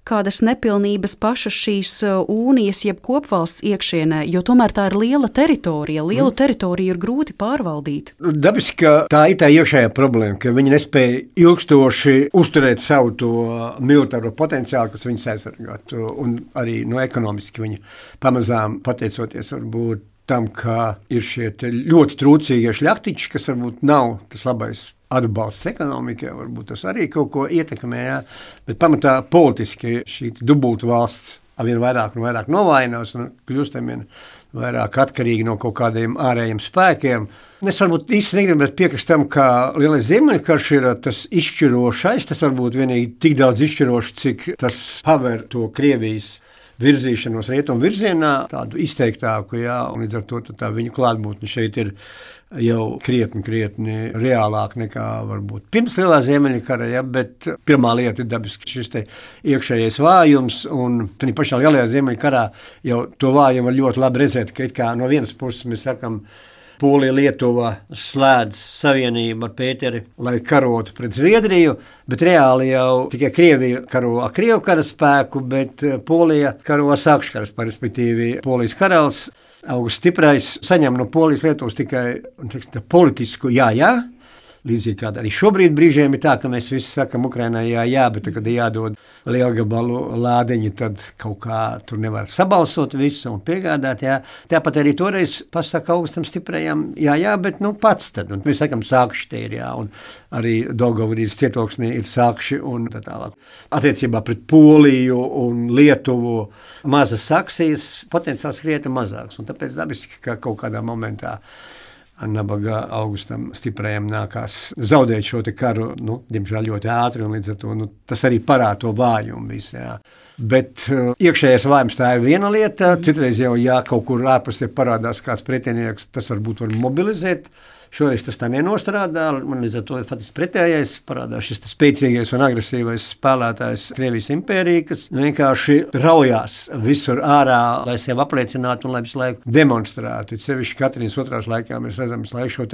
kādas nepilnības pašas šīsūnijas, uh, jeb kopvalsts iekšienē, jo tomēr tā ir liela teritorija. Lielu mm. teritoriju ir grūti pārvaldīt. Nu, dabiski, ka tā ir tā iekšējā problēma, ka viņi nespēja ilgstoši uzturēt savu to militāro potenciālu, kas viņus aizsargātu, un arī no ekonomiski viņi pamazām pateicoties varbūt tam, ka ir šie ļoti trūcīgie šļaktiķi, kas varbūt nav tas labais atbalsts ekonomikai, varbūt tas arī kaut ko ietekmē. Jā. Bet pamatā politiski šī dubultu valsts arvien vairāk un vairāk novājinās un kļūst arvien vairāk atkarīgi no kaut kādiem ārējiem spēkiem. Es varbūt īsti negribu piekrist tam, ka Lielais Ziemeļkarš ir tas izšķirošais. Tas varbūt vienīgi tik daudz izšķirošs, cik tas paver to Krievijas virzīšanos rietumu virzienā, tādu izteiktāku, jā, un līdz ar to tā viņu klātbūtne šeit ir jau krietni, krietni reālāk nekā varbūt pirms Lielā Ziemeļa kara. Ja, bet pirmā lieta ir dabiski šis iekšējais vājums, un tā pašā Lielajā Ziemeļa karā jau to vājumu var ļoti labi redzēt, ka no vienas puses mēs sakām, Polija, Lietuva slēdz savienību ar Pēteri, lai karotu pret Zviedriju, bet reāli jau tikai Krievija karo ar Krievu karaspēku, bet eh, Polija karo ar Sākšu karaspēku, respektīvi Polijas karalis. Augusts Stiprais saņem no Polijas Lietuvas tikai teiksim, politisku jā, jā, Līdzīgi kā arī šobrīd brīžiem ir tā, ka mēs visi sakam Ukrainai jā, jā, bet kad ir jādod lielgabalu lādiņi, tad kaut kā tur nevar sabalsot visu un piegādāt. Jā. Tāpat arī toreiz pasaka augstam stiprajam, jā, jā, bet nu pats tad. Un mēs sakam sākši te ir, jā, un arī Dogovārīs cietoksnī ir sākši un tā tālāk. Attiecībā pret Poliju un Lietuvu mazas saksijas potenciāls krietni mazāks. Un tāpēc dabiski, ka kaut kādā momentā Nabaga augustam stiprajam nākās zaudēt šo karu, nu, diemžēl ļoti ātri, un līdz ar to nu, tas arī parāda to vājumu visā. Bet uh, iekšējais vājums tā ir viena lieta, citreiz jau, ja kaut kur ārpusē parādās kāds pretinieks, tas varbūt var mobilizēt uh, Šoreiz tas tā nenostrādā. Man līdz ar to ir faktiski pretējais. Parādās šis spēcīgais un agresīvais spēlētājs Krievijas impērijā, kas vienkārši raujās visur ārā, lai sevi apliecinātu un lai visu laiku demonstrētu. It sevišķi Katrīnas otrās laikā mēs redzam šo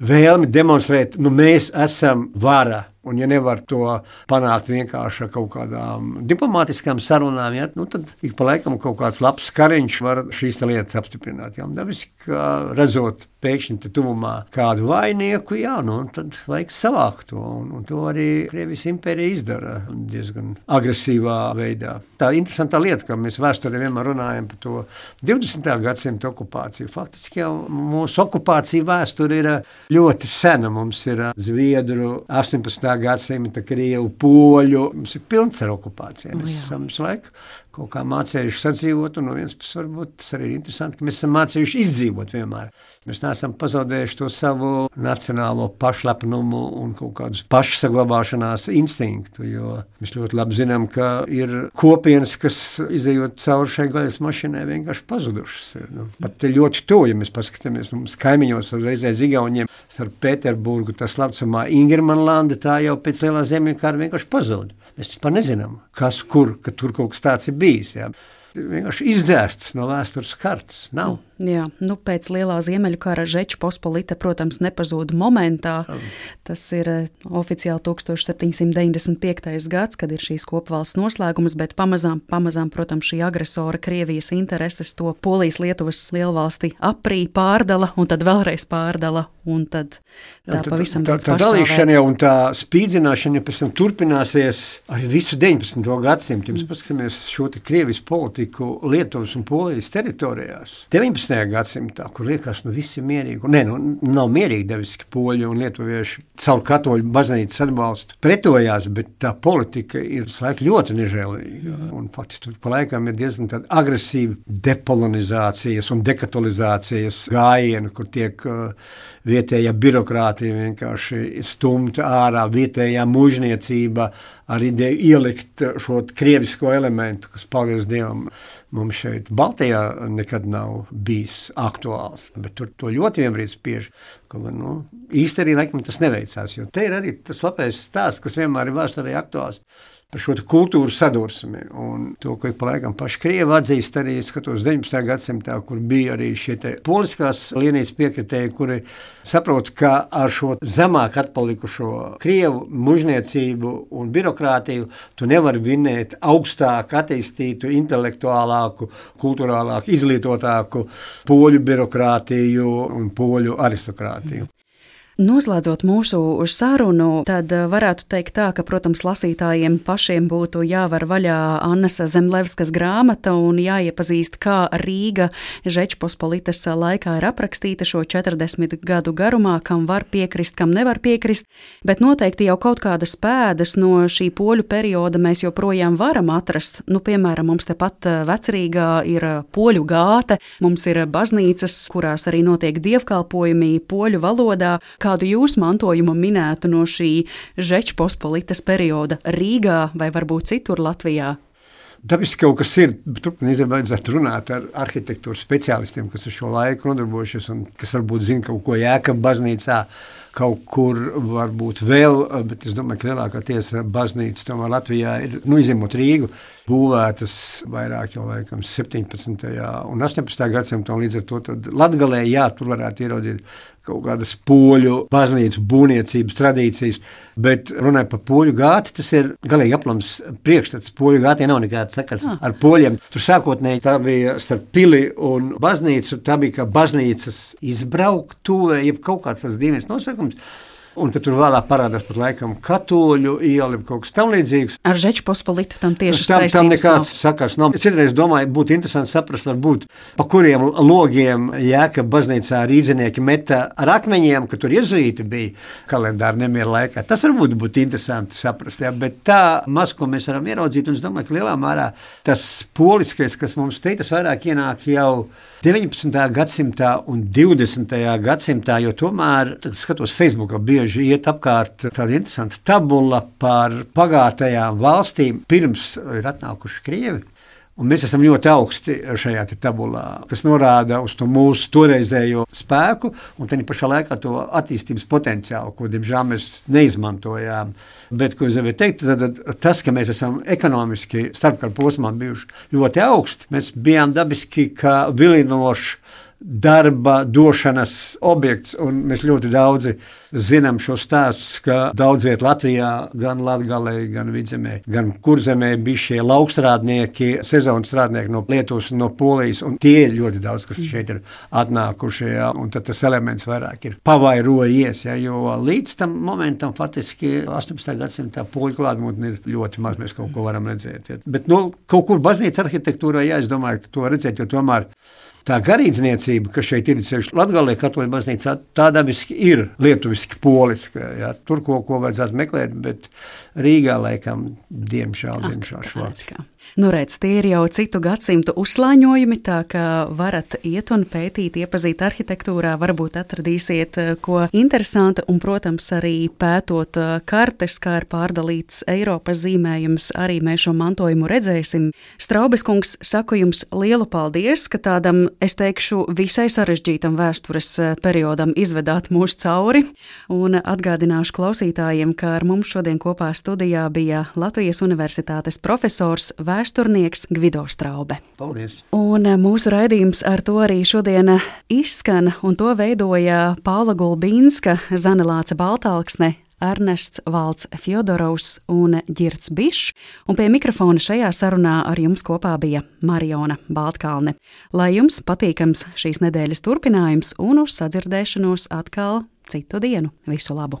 vēlmi demonstrēt, nu mēs esam vara. Un, ja nevar to panākt vienkārši ar kaut kādām diplomātiskām sarunām, ja, nu, tad ik pa laikam kaut kāds labs kariņš var šīs lietas apstiprināt. Ja. Dabiski, redzot pēkšņi tuvumā kādu vainieku, jā, nu, tad vajag savākt to. Un, un to arī Krievijas impērija izdara diezgan agresīvā veidā. Tā ir interesanta lieta, ka mēs vēsturē vienmēr runājam par to 20. gadsimta okupāciju. Faktiski jau mūsu okupācija vēsture ir ļoti sena. Mums ir Zviedru, 18. gadsimta Krievu, Poļu. Mums ir pilns ar okupācijām. Mēs esam visu laiku kaut kā mācījuši sadzīvot, un no vienas puses varbūt tas arī ir interesanti, ka mēs esam mācījuši izdzīvot vienmēr. Mēs neesam pazaudējuši to savu nacionālo pašlepnumu un kaut kādus pašsaglabāšanās instinktu, jo mēs ļoti labi zinām, ka ir kopienas, kas izējot cauri šai gaļas mašīnai vienkārši pazudušas. Nu, pat ļoti tuvu, ja mēs paskatāmies mums kaimiņos uzreizē Zigauniem starp Pēterburgu, tas laucamā Ingermanlanda, tā jau pēc lielā zemļkara vienkārši pazuda. Mēs vispār nezinām, kas kur, ka tur kaut kas tāds ir bijis. Jā. Vienkārši izdzēsts no vēstures kartes. Nav. Jā, nu, pēc lielā ziemeļu kara Žeča pospolita, protams, nepazuda momentā. Tas ir eh, oficiāli 1795. gads, kad ir šīs kopvalsts noslēgums, bet pamazām, pamazām, protams, šī agresora Krievijas intereses to Polijas-Lietuvas lielvalsti aprī pārdala un tad vēlreiz pārdala. Un tad tā, tā pavisam tā, tā, tā dalīšana jau un tā spīdzināšana ja pēc tam turpināsies arī visu 19. gadsimtu. Mēs paskatāmies šo Krievijas politiku Lietuvas un Polijas teritorijās. 19. 19. gadsimtā, kur liekas, ka nu, viss ir mierīgi. Nē, nu, nav mierīgi deviski poļi un lietuvieši caur katoļu baznīcas atbalstu pretojās, bet tā politika ir ļoti nežēlīga. Un faktiski tur pa laikam ir diezgan agresīva depolonizācijas un dekatolizācijas gājiena, kur tiek uh, vietējā birokrātija vienkārši stumta ārā, vietējā mužniecība ar ideju ielikt šo krievisko elementu, kas, paldies Dievam, mums šeit Baltijā nekad nav bijis aktuāls. Bet tur to ļoti vienbrīd spiež. Nu, īstenībā arī laikam tas neveicās, jo te ir arī tas labais stāsts, kas vienmēr ir vēsturē aktuāls par šo kultūru sadursmi. Un to, ko pa laikam paši krievi atzīst, arī skatos 19. gadsimtā, kur bija arī šie poliskās līnijas piekritēji, kuri saprot, ka ar šo zemāk atpalikušo krievu mužniecību un birokrātiju tu nevari vinēt augstāk attīstītu, intelektuālāku, kulturālāku, izglītotāku poļu birokrātiju un poļu aristokrātiju. Noslēdzot mūsu sarunu, tad eh, varētu teikt tā, ka, protams, lasītājiem pašiem būtu jāvar vaļā Annas Zemlevskas grāmata un jāiepazīst, kā Rīga Žečpospolitas laikā ir aprakstīta šo 40 gadu garumā, kam var piekrist, kam nevar piekrist, bet noteikti jau kaut kādas pēdas no šī poļu perioda mēs joprojām varam atrast. Nu, piemēram, mums tepat eh, vecrīgā ir poļu gāte, mums ir baznīcas, kurās arī notiek dievkalpojumi poļu valodā kādu jūs mantojumu minētu no šī Žečpospolitas perioda Rīgā vai varbūt citur Latvijā? Dabiski kaut kas ir, bet tur vajadzētu runāt ar arhitektūras speciālistiem, kas ar šo laiku nodarbojušies un kas varbūt zina kaut ko jēkab baznīcā, kaut kur varbūt vēl, bet es domāju, ka lielākā tiesa baznīca tomēr Latvijā ir, nu, izņemot Rīgu, būvētas vairāk jau laikam 17. un 18. gadsimtā, un līdz ar to Latgalē, jā, tur varētu ieraudzīt kaut kādas poļu baznīcu būvniecības tradīcijas, bet runājot par poļu gāti, tas ir galīgi aplams priekšstats. Poļu gātī nav nekāda sakars ah. ar poļiem. Tur sākotnēji tā bija starp pili un baznīcu, tā bija kā baznīcas izbrauktuve, jeb kaut kāds tas dīvains nosaukums. comes. Un tad tur vēlāk parādās pat laikam katoļu iela, kaut kas tamlīdzīgs. Ar Žeču pospolitu tam tieši tam, tam nekāds nav. sakars nav. Es citreiz domāju, būtu interesanti saprast, varbūt, pa kuriem logiem Jēka baznīcā rīznieki meta ar akmeņiem, ka tur iezuīti bija kalendāra nemiera laikā. Tas varbūt būtu interesanti saprast, jā, bet tā maz, ko mēs varam ieraudzīt, un es domāju, ka lielā mērā tas poliskais, kas mums te tas vairāk ienāk jau 19. gadsimtā un 20. gadsimtā, jo tomēr, skatos Facebookā, bieži iet apkārt tāda interesanta tabula par pagātajām valstīm, pirms ir atnākuši Krievi. Un mēs esam ļoti augsti šajā tabulā, kas norāda uz to mūsu toreizējo spēku un tā pašā laikā to attīstības potenciālu, ko, diemžēl, mēs neizmantojām. Bet, ko es gribēju teikt, tad tas, ka mēs esam ekonomiski starpkara posmā bijuši ļoti augsti, mēs bijām dabiski vilinoši darba došanas objekts. Mēs ļoti daudzi zinām šo stāstu, ka daudz vietā Latvijā, gan Latvijā, gan Vidzemē, gan Kurzemē bija šie laukstrādnieki, sezonas strādnieki no Lietuvas un no Polijas. Un tie ir ļoti daudz, kas šeit ir atnākuši. Ja, tad tas elements vairāk ir pavairojies. Ja, jo līdz tam momentam, faktiski 18. gadsimta poļu klātbūtne ir ļoti maz. Mēs kaut ko varam redzēt. Ja. Bet nu, kaut kur baznīcas arhitektūrā, jā, es domāju, ka to redzēt, jo tomēr tā garīdzniecība, kas šeit ir sevišķi Latvijā, katoļu baznīcā, tā dabiski ir lietuviski poliska. Jā. Tur ko, ko vajadzētu meklēt, bet Rīgā laikam, diemžēl, diemžēl šo. Nu, redz, tie ir jau citu gadsimtu uzslāņojumi, tā ka varat iet un pētīt, iepazīt arhitektūrā, varbūt atradīsiet eh, ko interesantu, un, protams, arī pētot eh, kartes, kā ir pārdalīts Eiropas zīmējums, arī mēs šo mantojumu redzēsim. Straubes kungs, saku jums lielu paldies, ka tādam, es teikšu, visai sarežģītam vēstures eh, periodam izvedāt mūs cauri, un atgādināšu klausītājiem, ka ar mums šodien kopā studijā bija Latvijas Universitātes profesors vēstures vēsturnieks Gvido Straube. Paldies! Un eh, mūsu raidījums ar to arī šodien eh, izskan, un to veidoja Paula Gulbīnska, Zanelāca Baltāksne, Ernests Valds Fjodorovs un Girts Bišs, un pie mikrofona šajā sarunā ar jums kopā bija Mariona Baltkalne. Lai jums patīkams šīs nedēļas turpinājums un uz sadzirdēšanos atkal citu dienu. Visu labu!